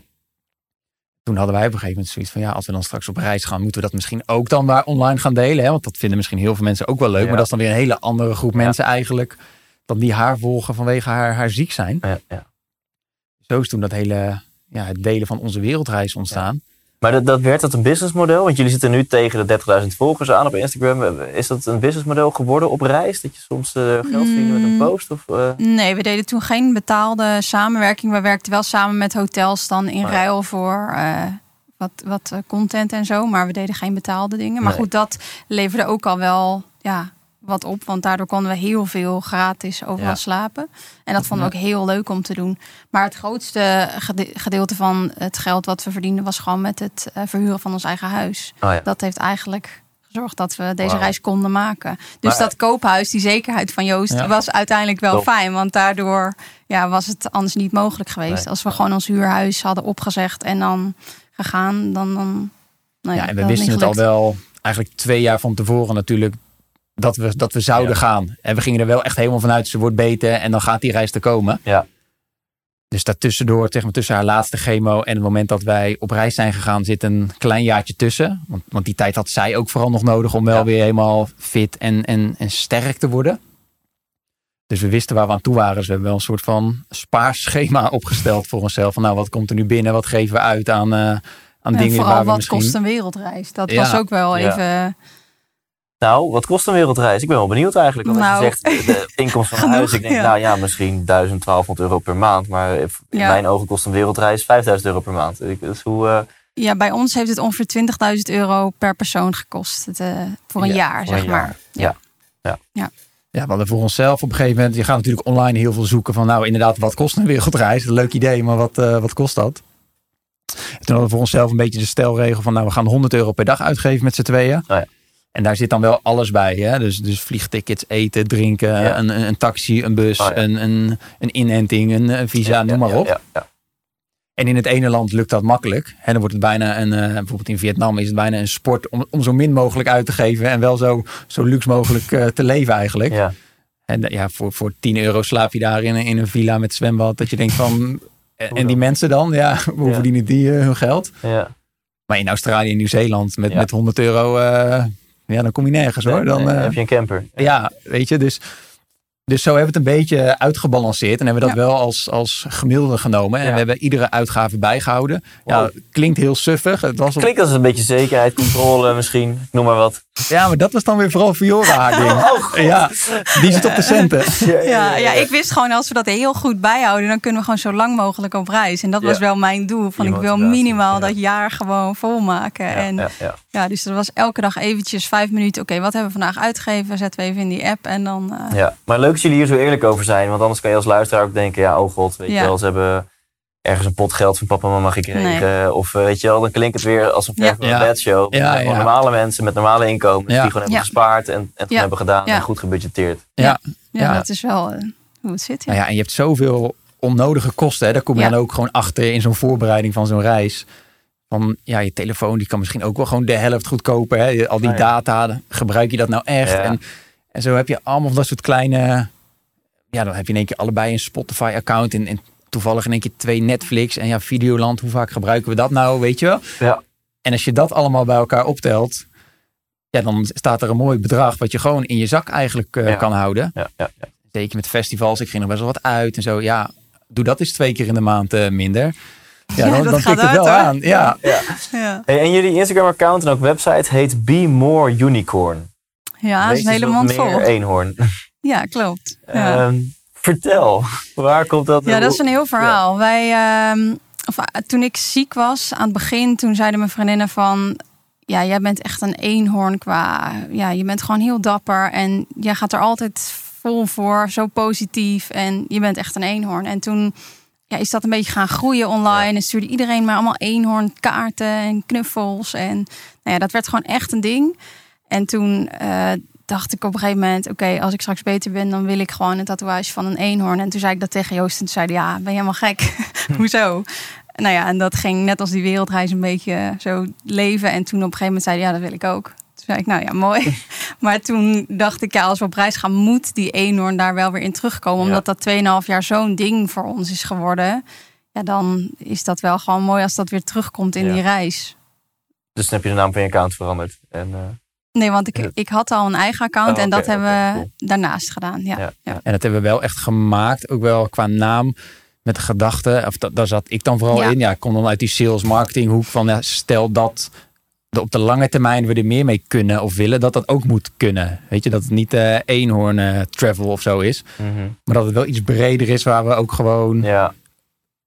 Toen hadden wij op een gegeven moment zoiets van... ja, als we dan straks op reis gaan... moeten we dat misschien ook dan maar online gaan delen. Hè? Want dat vinden misschien heel veel mensen ook wel leuk. Ja. Maar dat is dan weer een hele andere groep Ja. mensen eigenlijk... dan die haar volgen vanwege haar, haar ziek zijn. ja, ja. Zo is toen dat hele ja, het delen van onze wereldreis ontstaan. Maar dat, dat werd dat een businessmodel? Want jullie zitten nu tegen de 30.000 volgers aan op Instagram. Is dat een businessmodel geworden op reis? Dat je soms eh, geld verdient met een Mm. post? Of, eh? Nee, we deden toen geen betaalde samenwerking. We werkten wel samen met hotels dan in Oh ja. ruil voor, eh, wat, wat content en zo. Maar we deden geen betaalde dingen. Maar Nee. goed, dat leverde ook al wel ja, wat op. Want daardoor konden we heel veel gratis overal Ja. slapen. En dat vonden we ook heel leuk om te doen. Maar het grootste gede- gedeelte van het geld wat we verdienden... was gewoon met het eh, verhuren van ons eigen huis. Oh ja. Dat heeft eigenlijk gezorgd dat we deze reis konden maken. Dus Maar- dat koophuis, die zekerheid van Joost, Ja. was uiteindelijk wel Top. fijn. Want daardoor ja, was het anders niet mogelijk geweest. Nee. Als we gewoon ons huurhuis hadden opgezegd en dan gegaan, dan. dan nou Ja, en we wisten het al wel eigenlijk twee jaar van tevoren natuurlijk dat we, dat we zouden Ja. gaan. En we gingen er wel echt helemaal vanuit, ze wordt beter en dan gaat die reis te komen. Ja. Dus daartussendoor, zeg maar, tussen haar laatste chemo en het moment dat wij op reis zijn gegaan, zit een klein jaartje tussen. Want, want die tijd had zij ook vooral nog nodig om wel Ja. weer helemaal fit en, en, en sterk te worden. Dus we wisten waar we aan toe waren. Dus we hebben wel een soort van spaarschema opgesteld voor onszelf. Van nou, wat komt er nu binnen? Wat geven we uit aan, eh, aan En dingen vooral waar we wat misschien... kost een wereldreis? Dat Ja. was ook wel Ja. even. Nou, wat kost een wereldreis? Ik ben wel benieuwd eigenlijk. Want als Nou. je zegt de inkomsten van huis. Ik denk, ja. nou ja, misschien 1000, 1200 euro per maand. Maar in Ja. mijn ogen kost een wereldreis 5000 euro per maand. Dus hoe, eh, Ja, bij ons heeft het ongeveer 20.000 euro per persoon gekost. Het, eh, voor een Ja, jaar, voor zeg een maar. jaar. Ja. Ja, we hadden voor onszelf op een gegeven moment... Je gaat natuurlijk online heel veel zoeken van... Nou, inderdaad, wat kost een wereldreis? Leuk idee, maar wat, eh, wat kost dat? En toen hadden we voor onszelf een beetje de stelregel van... Nou, we gaan 100 euro per dag uitgeven met z'n tweeën. Oh ja. En daar zit dan wel alles bij. Hè? Dus, dus vliegtickets, eten, drinken, Ja. een, een, taxi, een bus, Oh ja. een, een, een inenting, een, visa, ja, noem maar op. En in het ene land lukt dat makkelijk. En dan wordt het bijna een, eh, bijvoorbeeld in Vietnam is het bijna een sport om, om zo min mogelijk uit te geven. En wel zo, zo luxe mogelijk eh, te leven eigenlijk. Ja. En eh, ja, voor, voor 10 euro slaap je daar in, een- in een villa met zwembad. Dat je denkt van. En die mensen dan, ja, hoe verdienen die hun geld? ja. Maar in Australië en Nieuw-Zeeland met, met 100 euro, ja, dan kom je nergens hoor. Dan, eh, heb je een camper. ja, weet je, dus, dus zo hebben we het een beetje uitgebalanceerd. En hebben we dat Ja. wel als, als gemiddelde genomen. En Ja. we hebben iedere uitgave bijgehouden. Ja, klinkt heel suffig. Het was op- Klinkt als een beetje zekerheid, controle misschien. Noem maar wat. ja, maar dat was dan weer vooral Fiora haar ding. Oh, ja, die zit op de centen. Ja, ja, ik wist gewoon als we dat heel goed bijhouden, dan kunnen we gewoon zo lang mogelijk op reis. En dat was wel mijn doel. Van Je ik wil minimaal ja. dat jaar gewoon volmaken. Ja, en ja, dus er was elke dag eventjes vijf minuten. Oké, wat hebben we vandaag uitgegeven? Zetten we even in die app en dan. eh, Ja, maar leuk dat jullie hier zo eerlijk over zijn. Want anders kan je als luisteraar ook denken, ja, oh god, weet Ja. je wel, ze hebben ergens een pot geld van papa en mama gekregen. Of eh, weet je wel, dan klinkt het weer als een Ja. ver van een Ja. bedshow. Ja, Ja, ja. normale mensen met normale inkomens Ja. die gewoon hebben Ja. gespaard en, en het Ja. hebben gedaan Ja. en goed gebudgeteerd. Ja. ja, Ja. dat is wel eh, hoe het zit. Ja. Nou ja, en je hebt zoveel onnodige kosten. Hè. Daar kom je Ja. dan ook gewoon achter in zo'n voorbereiding van zo'n reis. Van ja, je telefoon die kan misschien ook wel gewoon de helft goedkoper. Hè. Al die Ah, ja. data, gebruik je dat nou echt? Ja. En, en zo heb je allemaal van dat soort kleine... Ja, dan heb je in één keer allebei een Spotify-account. En, en toevallig in één keer twee Netflix. En ja, Videoland, hoe vaak gebruiken we dat nou, weet je wel? Ja. En als je dat allemaal bij elkaar optelt... Ja, dan staat er een mooi bedrag wat je gewoon in je zak eigenlijk eh, Ja. kan houden. Ja, ja, ja. Zeker met festivals. Ik ging er best wel wat uit en zo. Ja, doe dat eens twee keer in de maand eh, minder. Ja, Ja, dan, dat dan gaat tikt het uit, wel hoor. aan. Ja, Ja, Hey, en jullie Instagram-account en ook website heet Be More Unicorn. ja dat is een hele mond vol. eenhoorn. Ja, klopt. Ja. Ehm, vertel, waar komt dat Ja, dat is een heel verhaal. Wij, ehm, of, eh, toen ik ziek was, aan het begin, toen zeiden mijn vriendinnen van... Ja, jij bent echt een eenhoorn qua... Ja, je bent gewoon heel dapper en jij gaat er altijd vol voor. Zo positief en je bent echt een eenhoorn. En toen ja, is dat een beetje gaan groeien online. En stuurde iedereen maar allemaal eenhoornkaarten en knuffels. En nou ja, dat werd gewoon echt een ding. En toen eh, dacht ik op een gegeven moment... oké, als ik straks beter ben, dan wil ik gewoon een tatoeage van een eenhoorn. En toen zei ik dat tegen Joost en toen zei hij... ja, ben je helemaal gek? Hoezo? Nou ja, en dat ging net als die wereldreis een beetje zo leven. En toen op een gegeven moment zei hij, ja, dat wil ik ook. Toen zei ik, nou ja, mooi. maar toen dacht ik, ja, als we op reis gaan, moet die eenhoorn daar wel weer in terugkomen. Ja. Omdat dat 2,5 jaar zo'n ding voor ons is geworden. Ja, dan is dat wel gewoon mooi als dat weer terugkomt in Ja. die reis. Dus dan heb je de naam van je account veranderd. En, eh, Nee, want ik, ik had al een eigen account Oh, en dat hebben we cool. daarnaast gedaan. Ja. Ja. Ja. en dat hebben we wel echt gemaakt. Ook wel qua naam. Met de gedachte, of da- daar zat ik dan vooral in. Ja, ik kom dan uit die sales marketing hoek van ja, stel dat op de lange termijn we er meer mee kunnen of willen, dat dat ook moet kunnen. Weet je, dat het niet eh eenhoorn eh, travel of zo is. mhm. Maar dat het wel iets breder is waar we ook gewoon Ja,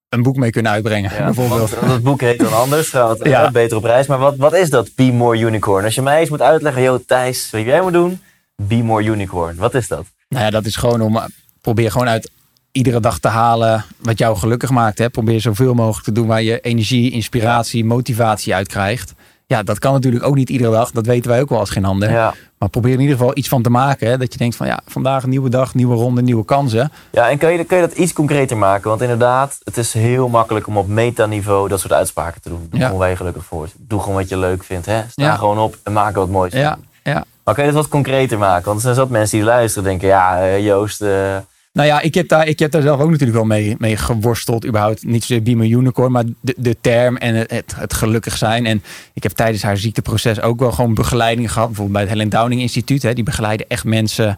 een boek mee kunnen uitbrengen, Ja, bijvoorbeeld. want dat boek heet dan anders, gaat Ja. ja. beter op reis. Maar wat, wat is dat Be More Unicorn? Als je mij eens moet uitleggen, yo Thijs, wat jij moet doen, Be More Unicorn. Wat is dat? Nou ja, dat is gewoon om. Probeer gewoon uit iedere dag te halen wat jou gelukkig maakt. Hè. Probeer zoveel mogelijk te doen waar je energie, inspiratie, motivatie uit krijgt. Ja, dat kan natuurlijk ook niet iedere dag. Dat weten wij ook wel als geen ander. Ja. Maar probeer in ieder geval iets van te maken. Hè. Dat je denkt van ja, vandaag een nieuwe dag, nieuwe ronde, nieuwe kansen. Ja, en kun je, kun je dat iets concreter maken? Want inderdaad, het is heel makkelijk om op metaniveau dat soort uitspraken te doen. Doe Ja. gewoon waar je gelukkig voor. Doe gewoon wat je leuk vindt. Hè? Sta Ja. gewoon op en maak wat moois. Ja, ja. Maar kun je het wat concreter maken? Want er zijn zat mensen die luisteren en denken, ja, eh, Joost, eh, Nou ja, ik heb daar, ik heb daar zelf ook natuurlijk wel mee, mee geworsteld. Überhaupt niet zozeer Be My Unicorn, maar de, de term en het, het, het gelukkig zijn. En ik heb tijdens haar ziekteproces ook wel gewoon begeleiding gehad. Bijvoorbeeld bij het Helen Downing Instituut. Hè, die begeleiden echt mensen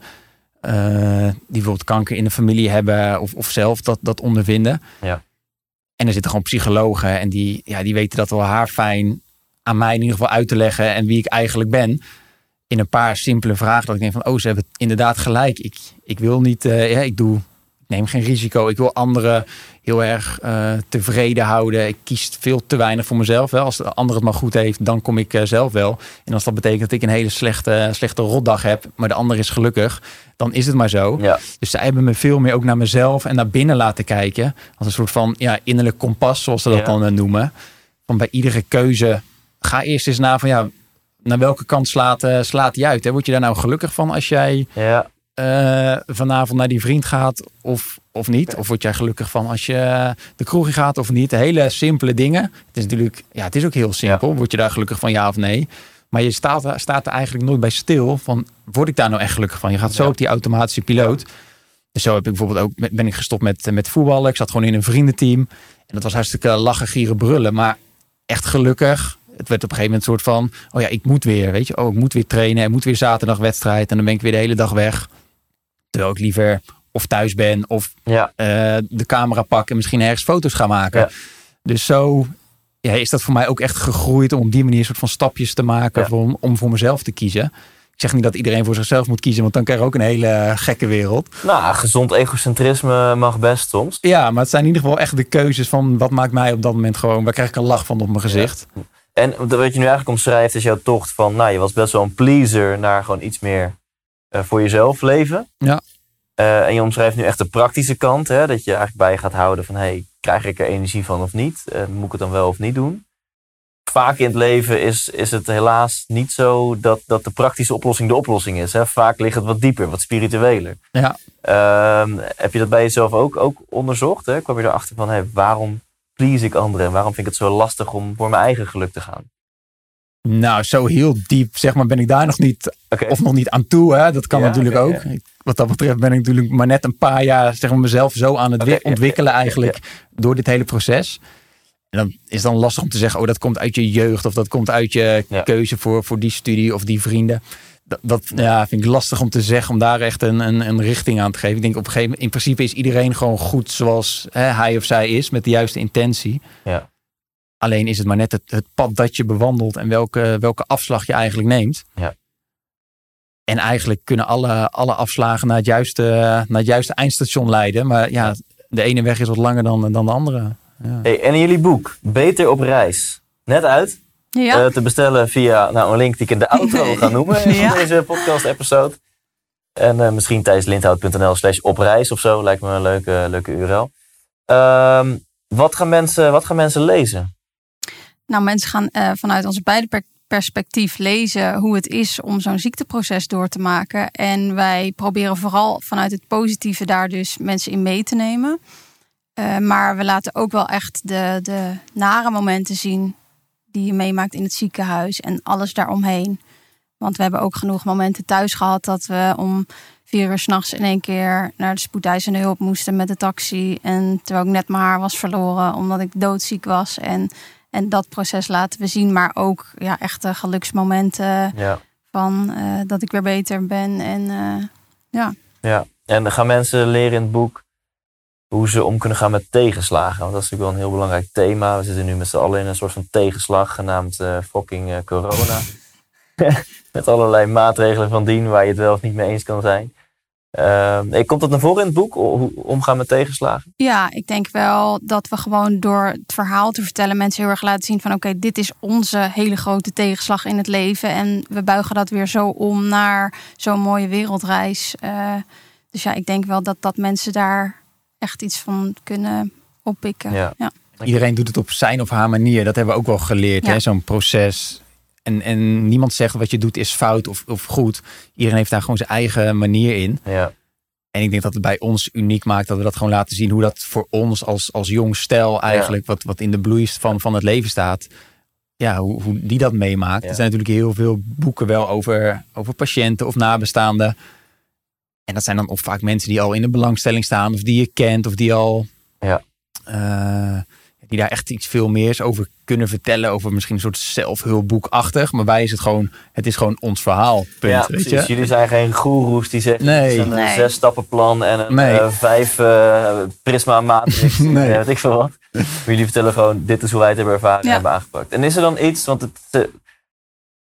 eh, die bijvoorbeeld kanker in de familie hebben. Of, of zelf dat, dat ondervinden. Ja. En er zitten gewoon psychologen. En die, ja, die weten dat wel haar fijn aan mij in ieder geval uit te leggen. En wie ik eigenlijk ben in een paar simpele vragen. Dat ik denk van, oh, ze hebben inderdaad gelijk. Ik, ik wil niet, eh, ja, ik doe, ik neem geen risico. Ik wil anderen heel erg eh, tevreden houden. Ik kies veel te weinig voor mezelf. Wel. Als de ander het maar goed heeft, dan kom ik eh, zelf wel. En als dat betekent dat ik een hele slechte, slechte rotdag heb, maar de ander is gelukkig, dan is het maar zo. ja. Dus zij hebben me veel meer ook naar mezelf en naar binnen laten kijken. Als een soort van ja, innerlijk kompas, zoals ze dat Ja. dan noemen. Van bij iedere keuze, ga eerst eens na van ja, naar welke kant slaat, eh, slaat die uit? Hè? Word je daar nou gelukkig van als jij ja. eh, vanavond naar die vriend gaat of, of niet? Of word jij gelukkig van als je de kroeg in gaat of niet? Hele simpele dingen. Het is natuurlijk, ja, het is ook heel simpel. Word je daar gelukkig van ja of nee? Maar je staat, er- staat er eigenlijk nooit bij stil van, word ik daar nou echt gelukkig van? Je gaat zo Ja. op die automatische piloot. Dus zo heb ik bijvoorbeeld ook, ben ik gestopt met, met voetballen. Ik zat gewoon in een vriendenteam. En dat was hartstikke lachen, gieren, brullen. Maar echt gelukkig. Het werd op een gegeven moment een soort van, oh ja, ik moet weer, weet je. Oh, ik moet weer trainen. Ik moet weer zaterdag wedstrijd. En dan ben ik weer de hele dag weg. Terwijl ik liever of thuis ben of ja. eh, de camera pak en misschien ergens foto's ga maken. Ja. Dus zo ja, is dat voor mij ook echt gegroeid om op die manier een soort van stapjes te maken Ja. voor, om voor mezelf te kiezen. Ik zeg niet dat iedereen voor zichzelf moet kiezen, want dan krijg je ook een hele gekke wereld. Nou, gezond egocentrisme mag best soms. Ja, maar het zijn in ieder geval echt de keuzes van wat maakt mij op dat moment gewoon, waar krijg ik een lach van op mijn gezicht. En wat je nu eigenlijk omschrijft is jouw tocht van, nou, je was best wel een pleaser naar gewoon iets meer eh, voor jezelf leven. Ja. Eh, en je omschrijft nu echt de praktische kant, hè, dat je eigenlijk bij je gaat houden van, hey, krijg ik er energie van of niet? Eh, moet ik het dan wel of niet doen? Vaak in het leven is, is het helaas niet zo dat, dat de praktische oplossing de oplossing is. Hè? Vaak ligt het wat dieper, wat spiritueler. Ja. Ehm, heb je dat bij jezelf ook, ook onderzocht? Hè? Kwam je erachter van, hey, waarom please ik anderen? En waarom vind ik het zo lastig om voor mijn eigen geluk te gaan? Nou, zo heel diep, zeg maar, ben ik daar nog niet, of nog niet aan toe. Hè? Dat kan Ja, natuurlijk ook. Wat dat betreft ben ik natuurlijk maar net een paar jaar, zeg maar, mezelf zo aan het ontwikkelen eigenlijk door dit hele proces. En dan is het dan lastig om te zeggen, oh, dat komt uit je jeugd of dat komt uit je Ja. keuze voor, voor die studie of die vrienden. Dat, dat ja, vind ik lastig om te zeggen, om daar echt een, een, een richting aan te geven. Ik denk op een gegeven moment, in principe is iedereen gewoon goed zoals hè, hij of zij is, met de juiste intentie. Ja. Alleen is het maar net het, het pad dat je bewandelt en welke, welke afslag je eigenlijk neemt. Ja. En eigenlijk kunnen alle, alle afslagen naar het, juiste, naar het juiste eindstation leiden. Maar ja, de ene weg is wat langer dan, dan de andere. Ja. Hey, en in jullie boek, Beter op reis, net uit. Ja, eh, te bestellen via nou, een link die ik in de outro ga noemen in deze podcast-episode. En eh, misschien tijdens lindhout.nl slash op reis of zo. Lijkt me een leuke, leuke URL. Ehm, wat, gaan mensen, wat gaan mensen lezen? nou mensen gaan eh, vanuit onze beide per- perspectief lezen hoe het is om zo'n ziekteproces door te maken. En wij proberen vooral vanuit het positieve daar dus mensen in mee te nemen. Maar we laten ook wel echt de, de nare momenten zien die je meemaakt in het ziekenhuis en alles daaromheen. Want we hebben ook genoeg momenten thuis gehad dat we om vier uur s'nachts in één keer naar de spoedeisende hulp moesten met de taxi. En terwijl ik net mijn haar was verloren omdat ik doodziek was. En, en dat proces laten we zien. Maar ook ja, echte geluksmomenten Ja. van eh, dat ik weer beter ben. En eh, ja. En dan gaan mensen leren in het boek hoe ze om kunnen gaan met tegenslagen. Want dat is natuurlijk wel een heel belangrijk thema. We zitten nu met z'n allen in een soort van tegenslag genaamd eh, fucking eh, corona. met allerlei maatregelen van dien waar je het wel of niet mee eens kan zijn. Uh, komt dat naar voren in het boek? Hoe omgaan met tegenslagen? Ja, ik denk wel dat we gewoon door het verhaal te vertellen mensen heel erg laten zien van oké, dit is onze hele grote tegenslag in het leven. En we buigen dat weer zo om naar zo'n mooie wereldreis. Uh, dus ja, ik denk wel dat, dat mensen daar echt iets van kunnen oppikken. Ja. Iedereen doet het op zijn of haar manier. Dat hebben we ook wel geleerd, hè? zo'n proces. En, en niemand zegt wat je doet is fout of, of goed. Iedereen heeft daar gewoon zijn eigen manier in. Ja. En ik denk dat het bij ons uniek maakt dat we dat gewoon laten zien. Hoe dat voor ons als, als jong stel eigenlijk, wat, wat in de bloei van, van het leven staat. Ja, hoe, hoe die dat meemaakt. Er zijn natuurlijk heel veel boeken wel over, over patiënten of nabestaanden. En dat zijn dan of vaak mensen die al in de belangstelling staan. Of die je kent. Of die al... Ja. Uh, die daar echt iets veel meer over kunnen vertellen. Over misschien een soort zelfhulpboekachtig. Maar wij is het gewoon, het is gewoon ons verhaal. Punt, ja, weet je? Jullie zijn geen goeroes die zeggen nee. een nee. zes stappen plan en een nee. uh, vijf uh, prisma matrix. nee. weet ik veel wat. Maar jullie vertellen gewoon, dit is hoe wij het hebben ervaren en hebben aangepakt. En is er dan iets, want het,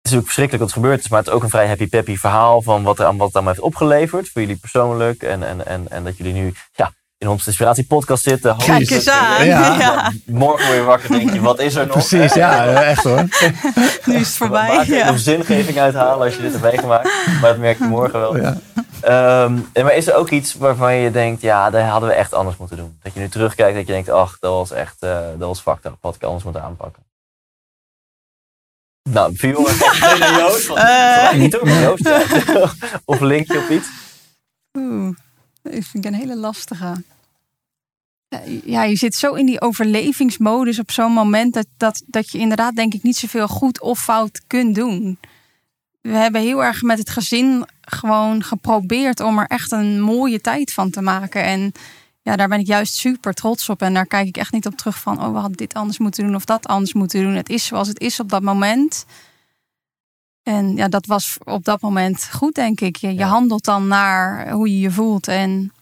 het is ook verschrikkelijk wat er gebeurd is, maar het is ook een vrij happy peppy verhaal van wat, er, wat het allemaal heeft opgeleverd voor jullie persoonlijk. En, en, en, en dat jullie nu ja, in onze Inspiratie podcast zitten. Kijk eens aan. Ja. Morgen word je wakker denk je, wat is er nog? Precies, ja, echt hoor. nu is het voorbij. Maak er ja. zingeving uithalen als je dit hebt meegemaakt. Maar dat merk je morgen wel. Ja. Um, maar is er ook iets waarvan je denkt, ja, dat hadden we echt anders moeten doen? Dat je nu terugkijkt dat je denkt, ach, dat was echt, uh, dat was fucked up. Had ik anders moeten aanpakken. Nou, Viola zegt naar Joost. Want, uh, niet ook Joost. of linkje op iets. Oeh. Dat vind ik een hele lastige. Ja, je zit zo in die overlevingsmodus op zo'n moment dat, dat, dat je inderdaad, denk ik, niet zoveel goed of fout kunt doen. We hebben heel erg met het gezin gewoon geprobeerd om er echt een mooie tijd van te maken. En ja, daar ben ik juist super trots op. En daar kijk ik echt niet op terug van, oh, we hadden dit anders moeten doen of dat anders moeten doen. Het is zoals het is op dat moment. En ja, dat was op dat moment goed, denk ik. Je, je handelt dan naar hoe je je voelt. En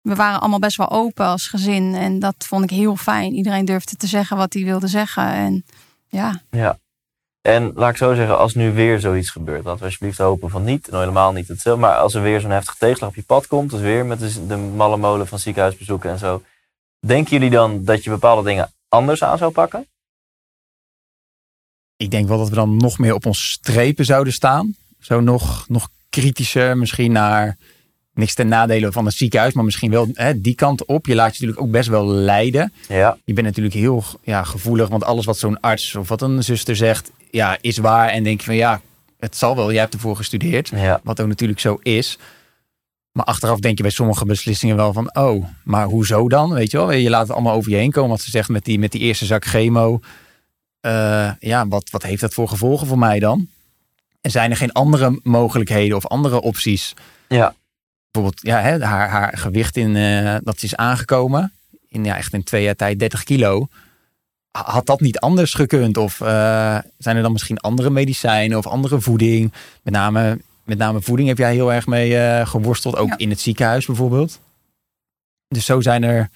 we waren allemaal best wel open als gezin. En dat vond ik heel fijn. Iedereen durfde te zeggen wat hij wilde zeggen. En ja. Ja. En laat ik zo zeggen, als nu weer zoiets gebeurt, laten we alsjeblieft hopen van niet. Nou, helemaal niet hetzelfde. Maar als er weer zo'n heftige tegenslag op je pad komt, dus weer met de, de malle molen van ziekenhuisbezoeken en zo. Denken jullie dan dat je bepaalde dingen anders aan zou pakken? ik denk wel dat we dan nog meer op ons strepen zouden staan. Zo nog, nog kritischer misschien naar niks ten nadele van het ziekenhuis, maar misschien wel hè, die kant op. Je laat je natuurlijk ook best wel leiden. Ja. Je bent natuurlijk heel ja, gevoelig, want alles wat zo'n arts of wat een zuster zegt, ja, is waar. En denk je van ja, het zal wel, jij hebt ervoor gestudeerd. Ja. Wat ook natuurlijk zo is. Maar achteraf denk je bij sommige beslissingen wel van, oh, maar hoezo dan? Weet je wel, je laat het allemaal over je heen komen. Wat ze zegt met die, met die eerste zak chemo. Uh, ja, wat, wat heeft dat voor gevolgen voor mij dan? En zijn er geen andere mogelijkheden of andere opties? Ja. Bijvoorbeeld ja, hè, haar, haar gewicht in, uh, dat is aangekomen. In, ja, echt in twee jaar tijd 30 kilo. Had dat niet anders gekund? Of uh, zijn er dan misschien andere medicijnen of andere voeding? Met name, met name voeding heb jij heel erg mee geworsteld. Ook in het ziekenhuis bijvoorbeeld. Dus zo zijn er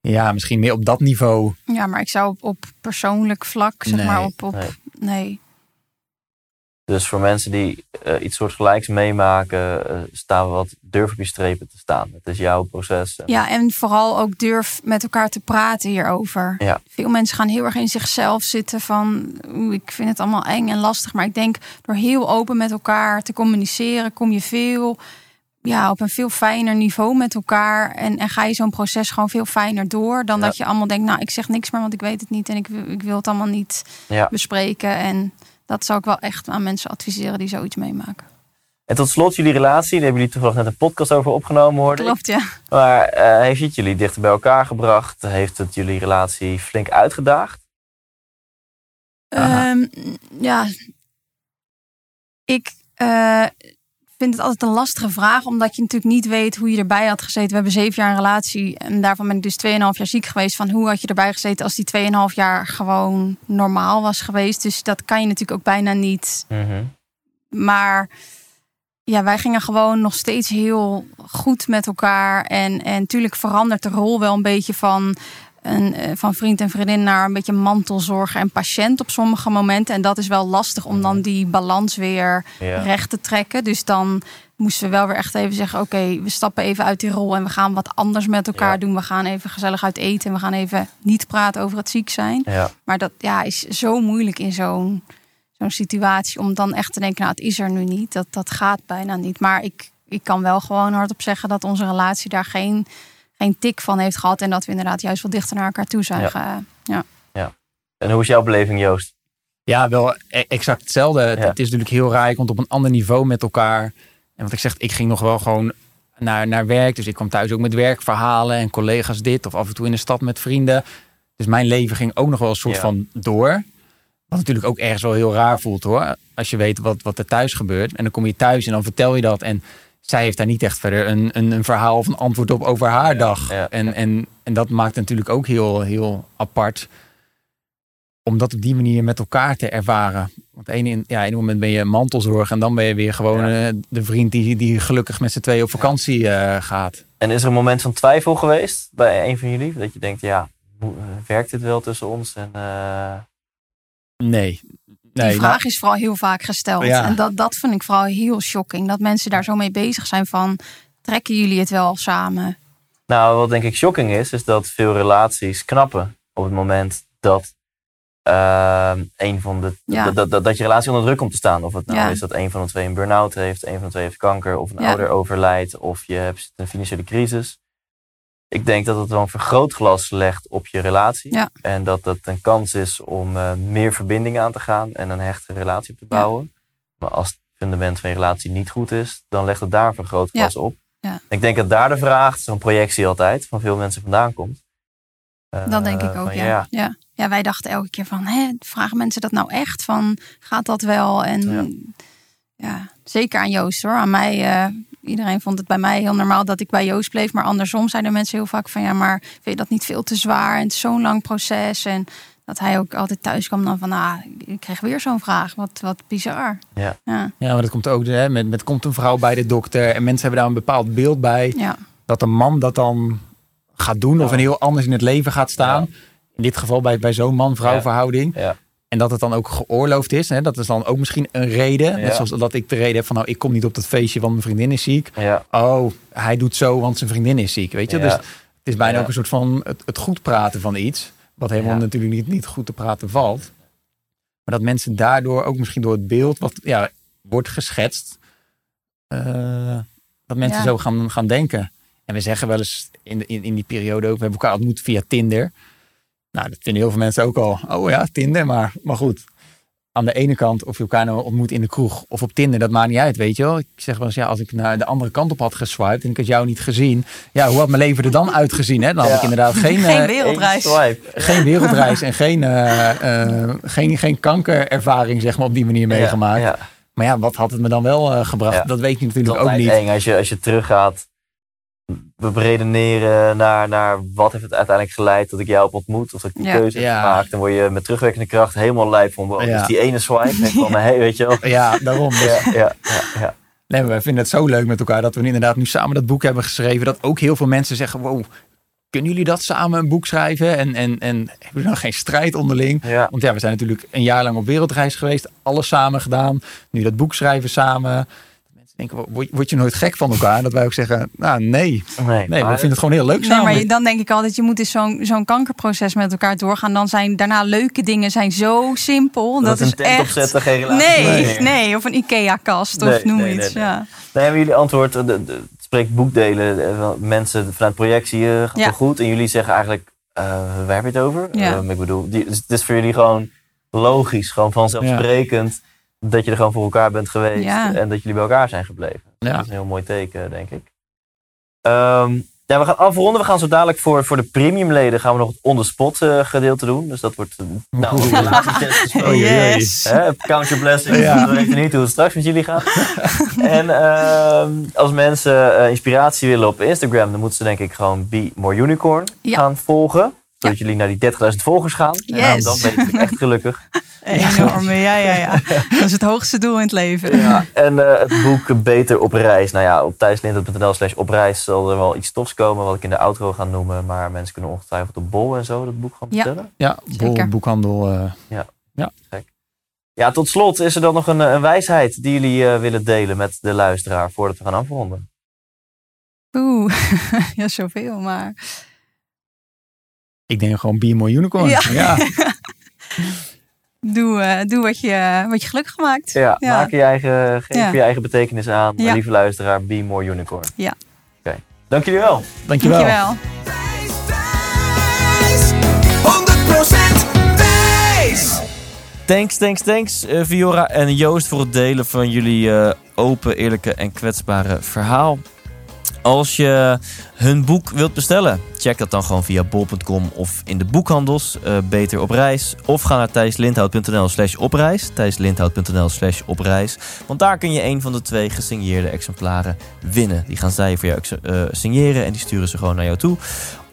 ja, misschien meer op dat niveau. Ja, maar ik zou op, op persoonlijk vlak, zeg maar, op, op nee. nee. Dus voor mensen die uh, iets soortgelijks meemaken, uh, staan we wat durf op je strepen te staan. Het is jouw proces. Ja, en vooral ook durf met elkaar te praten hierover. Ja. Veel mensen gaan heel erg in zichzelf zitten van, ik vind het allemaal eng en lastig. Maar ik denk door heel open met elkaar te communiceren, kom je veel ja, op een veel fijner niveau met elkaar. En, en ga je zo'n proces gewoon veel fijner door. Dan dat je allemaal denkt, nou, ik zeg niks meer, want ik weet het niet. En ik, ik wil het allemaal niet ja. bespreken. En dat zou ik wel echt aan mensen adviseren die zoiets meemaken. En tot slot, jullie relatie. Daar hebben jullie toevallig net een podcast over opgenomen, hoorde Klopt, ja. Maar uh, heeft het jullie dichter bij elkaar gebracht? Heeft het jullie relatie flink uitgedaagd? Um, ja. Ik... Uh, vind het altijd een lastige vraag, omdat je natuurlijk niet weet hoe je erbij had gezeten. We hebben zeven jaar een relatie en daarvan ben ik dus 2,5 jaar ziek geweest. Van hoe had je erbij gezeten als die 2,5 jaar gewoon normaal was geweest? Dus dat kan je natuurlijk ook bijna niet. Mm Maar ja, wij gingen gewoon nog steeds heel goed met elkaar. En, en natuurlijk verandert de rol wel een beetje van een, eh, van vriend en vriendin naar een beetje mantelzorger en patiënt op sommige momenten. En dat is wel lastig om dan die balans weer Ja. recht te trekken. Dus dan moesten we wel weer echt even zeggen: oké, we stappen even uit die rol en we gaan wat anders met elkaar Ja. doen. We gaan even gezellig uit eten en we gaan even niet praten over het ziek zijn. Ja. Maar dat ja, is zo moeilijk in zo'n zo'n situatie om dan echt te denken: nou, het is er nu niet. Dat, dat gaat bijna niet. Maar ik, ik kan wel gewoon hardop zeggen dat onze relatie daar geen, geen tik van heeft gehad. En dat we inderdaad juist wel dichter naar elkaar toe zijn. Ja. ge- ja. En hoe is jouw beleving, Joost? Ja, wel e- exact hetzelfde. Het, Ja. het is natuurlijk heel raar. Je komt op een ander niveau met elkaar. En wat ik zeg, ik ging nog wel gewoon naar, naar werk. Dus ik kwam thuis ook met werkverhalen en collega's dit. Of af en toe in de stad met vrienden. Dus mijn leven ging ook nog wel een soort Ja. van door. Wat natuurlijk ook ergens wel heel raar voelt hoor. Als je weet wat, wat er thuis gebeurt. En dan kom je thuis en dan vertel je dat. En zij heeft daar niet echt verder een, een, een verhaal of een antwoord op over haar dag. ja, en, ja. En, en dat maakt natuurlijk ook heel, heel apart. Om dat op die manier met elkaar te ervaren. Want één in, ja, in een moment ben je mantelzorg. En dan ben je weer gewoon eh, de vriend die, die gelukkig met z'n tweeën op vakantie eh, gaat. En is er een moment van twijfel geweest bij een van jullie? Dat je denkt, ja, eh, werkt dit wel tussen ons? En, Nee. Die nee vraag nou, is vooral heel vaak gesteld. Ja. En dat, dat vind ik vooral heel shocking. Dat mensen daar zo mee bezig zijn van... trekken jullie het wel samen? Nou, wat denk ik shocking is, is dat veel relaties knappen op het moment dat ehm, een van de Ja. dat, dat, dat, je relatie onder druk komt te staan. Of het nou Ja. is dat een van de twee een burn-out heeft, een van de twee heeft kanker, of een Ja. ouder overlijdt, of je hebt een financiële crisis. Ik denk dat het wel een vergrootglas legt op je relatie. Ja. En dat het een kans is om eh, meer verbinding aan te gaan en een hechte relatie op te bouwen. Maar als het fundament van je relatie niet goed is, dan legt het daar een vergrootglas op. Ja. Ik denk dat daar de vraag, zo'n projectie altijd, van veel mensen vandaan komt. Eh, Dat denk ik ook, van, ja. ja. ja. wij dachten elke keer van... Hè, vragen mensen dat nou echt? Van, gaat dat wel? En Ja. ja, zeker aan Joost hoor. Aan mij... eh, Iedereen vond het bij mij heel normaal dat ik bij Joost bleef. Maar andersom zeiden mensen heel vaak van... ja, maar vind je dat niet veel te zwaar? En het is zo'n lang proces. En dat hij ook altijd thuis kwam dan van... ah, ik kreeg weer zo'n vraag. Wat, wat bizar. Ja. Ja, ja, maar dat komt ook hè, met, met komt een vrouw bij de dokter. En mensen hebben daar een bepaald beeld bij. ja. dat een man dat dan gaat doen of een heel anders in het leven gaat staan. In dit geval bij, bij zo'n man-vrouw Ja. verhouding. En dat het dan ook geoorloofd is. Hè? Dat is dan ook misschien een reden. Ja. Net zoals dat ik de reden heb van nou, ik kom niet op dat feestje, want mijn vriendin is ziek. Ja. Oh, hij doet zo, want zijn vriendin is ziek. Weet je? Ja. Dus het is bijna Ja. ook een soort van het, het goed praten van iets. Wat helemaal Ja. natuurlijk niet, niet goed te praten valt. Maar dat mensen daardoor, ook misschien door het beeld wat ja, wordt geschetst, eh, dat mensen Ja. zo gaan, gaan denken. En we zeggen wel eens in, in, in die periode ook, we hebben elkaar ontmoet via Tinder. Nou, dat vinden heel veel mensen ook al. Oh ja, Tinder, maar, maar goed. Aan de ene kant, of je elkaar nou ontmoet in de kroeg of op Tinder, dat maakt niet uit, weet je wel. Ik zeg wel eens, ja, als ik naar de andere kant op had geswiped en ik had jou niet gezien, ja, hoe had mijn leven er dan uitgezien? Hè? Dan had Ja. ik inderdaad geen, Geen eh, wereldreis. Geen wereldreis en geen, eh, eh, geen, geen kankerervaring, zeg maar, op die manier meegemaakt. Ja, ja. Maar ja, wat had het me dan wel gebracht? Dat weet je natuurlijk ook altijd niet. eng als je, als je teruggaat. We redeneren naar, naar wat heeft het uiteindelijk geleid dat ik jou heb ontmoet. Of dat ik die Ja. keuze heb Ja. gemaakt. Dan word je met terugwerkende kracht helemaal lijp van. Wow, Ja. Dus die ene swipe. van, hey, weet je wel. Ja, daarom. Dus, Ja, ja, ja, ja. nee, maar wij vinden het zo leuk met elkaar dat we inderdaad nu samen dat boek hebben geschreven. Dat ook heel veel mensen zeggen, wow, kunnen jullie dat samen een boek schrijven? En, en, en hebben we dan geen strijd onderling? ja. Want ja, we zijn natuurlijk een jaar lang op wereldreis geweest. Alles samen gedaan. Nu dat boek schrijven samen. Denken, word, word je nooit gek van elkaar? En dat wij ook zeggen, nou nee. Nee, Nee, we maar- vinden het gewoon heel leuk Nee, samen. maar je- dan denk ik altijd, je moet dus zo'n zo'n kankerproces met elkaar doorgaan. Dan zijn daarna leuke dingen zijn zo simpel. Dat, een is tent echt... opzetten, geen relatie. Nee, nee, of een IKEA-kast of Nee, noem nee, iets. nee, nee. Ja. Nee, hebben jullie antwoord, de, de, het spreekt boekdelen, eh, mensen vanuit projectie eh, gaat Ja. wel goed. En jullie zeggen eigenlijk, eh waar heb je het over? Ja. Ik bedoel, die, het is voor jullie gewoon logisch, gewoon vanzelfsprekend dat je er gewoon voor elkaar bent geweest. Ja. En dat jullie bij elkaar zijn gebleven. Ja. Dat is een heel mooi teken, denk ik. Ehm, ja, we gaan afronden. We gaan zo dadelijk voor, voor de premiumleden gaan we nog het on-the-spot eh, gedeelte doen. Dus dat wordt eh, nou, laatste test oei. Yes. Count your blessings. Ja. We weten niet hoe het straks met jullie gaat. en ehm, als mensen eh, inspiratie willen op Instagram, dan moeten ze denk ik gewoon Be More Unicorn Ja. gaan volgen. Zodat jullie naar die 30.000 volgers gaan. Yes. Nou, dan ben ik echt gelukkig. Enorm, ja, ja, ja. Dat is het hoogste doel in het leven. Ja, en eh, het boek Beter op reis. Nou ja, op thijslindert.nl slash op reis zal er wel iets tofs komen wat ik in de outro ga noemen. Maar mensen kunnen ongetwijfeld op Bol en zo dat boek gaan Ja. bestellen. Ja, bol, Zeker. boekhandel. eh, Ja, tot slot is er dan nog een, eh, een wijsheid die jullie eh, willen delen met de luisteraar voordat we gaan afronden. Oeh, ja, zoveel, maar... ik denk gewoon Be More Unicorn. Ja. ja. Doe, eh, doe wat, je, wat je gelukkig maakt. Ja, Ja. maak je eigen, geef Ja. je eigen betekenis aan. Ja. Lieve luisteraar, be more unicorn. Ja. Oké, dank jullie wel. Dankjewel. Dankjewel. Wijs, 100% wijs. Thanks, thanks, thanks eh, Viora en Joost voor het delen van jullie eh, open, eerlijke en kwetsbare verhaal. Als je hun boek wilt bestellen, check dat dan gewoon via bol.com of in de boekhandels. eh, beter op reis. Of ga naar thijslindhout.nl slash opreis. thijslindhout.nl slash opreis. Want daar kun je een van de twee gesigneerde exemplaren winnen. Die gaan zij voor jou eh, signeren en die sturen ze gewoon naar jou toe.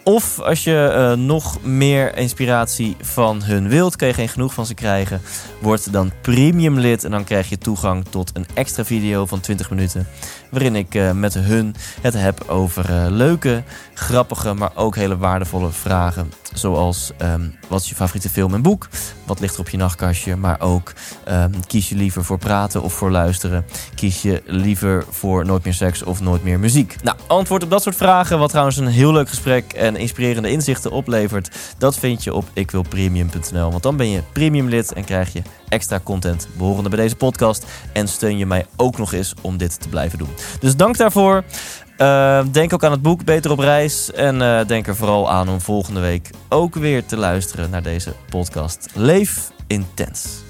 Of als je eh, nog meer inspiratie van hun wilt, kan je geen genoeg van ze krijgen. Word dan premium lid en dan krijg je toegang tot een extra video van 20 minuten. Waarin ik eh, met hun het heb over eh, leuke, grappige, maar ook hele waardevolle vragen. Zoals ehm, wat is je favoriete film en boek? Wat ligt er op je nachtkastje? Maar ook ehm, kies je liever voor praten of voor luisteren? Kies je liever voor nooit meer seks of nooit meer muziek? Nou, antwoord op dat soort vragen, wat trouwens een heel leuk gesprek en inspirerende inzichten oplevert, dat vind je op ikwilpremium.nl. Want dan ben je premium lid en krijg je extra content behorende bij deze podcast. En steun je mij ook nog eens om dit te blijven doen. Dus dank daarvoor. Eh, denk ook aan het boek Beter op Reis. En eh, denk er vooral aan om volgende week ook weer te luisteren naar deze podcast. Leef intens.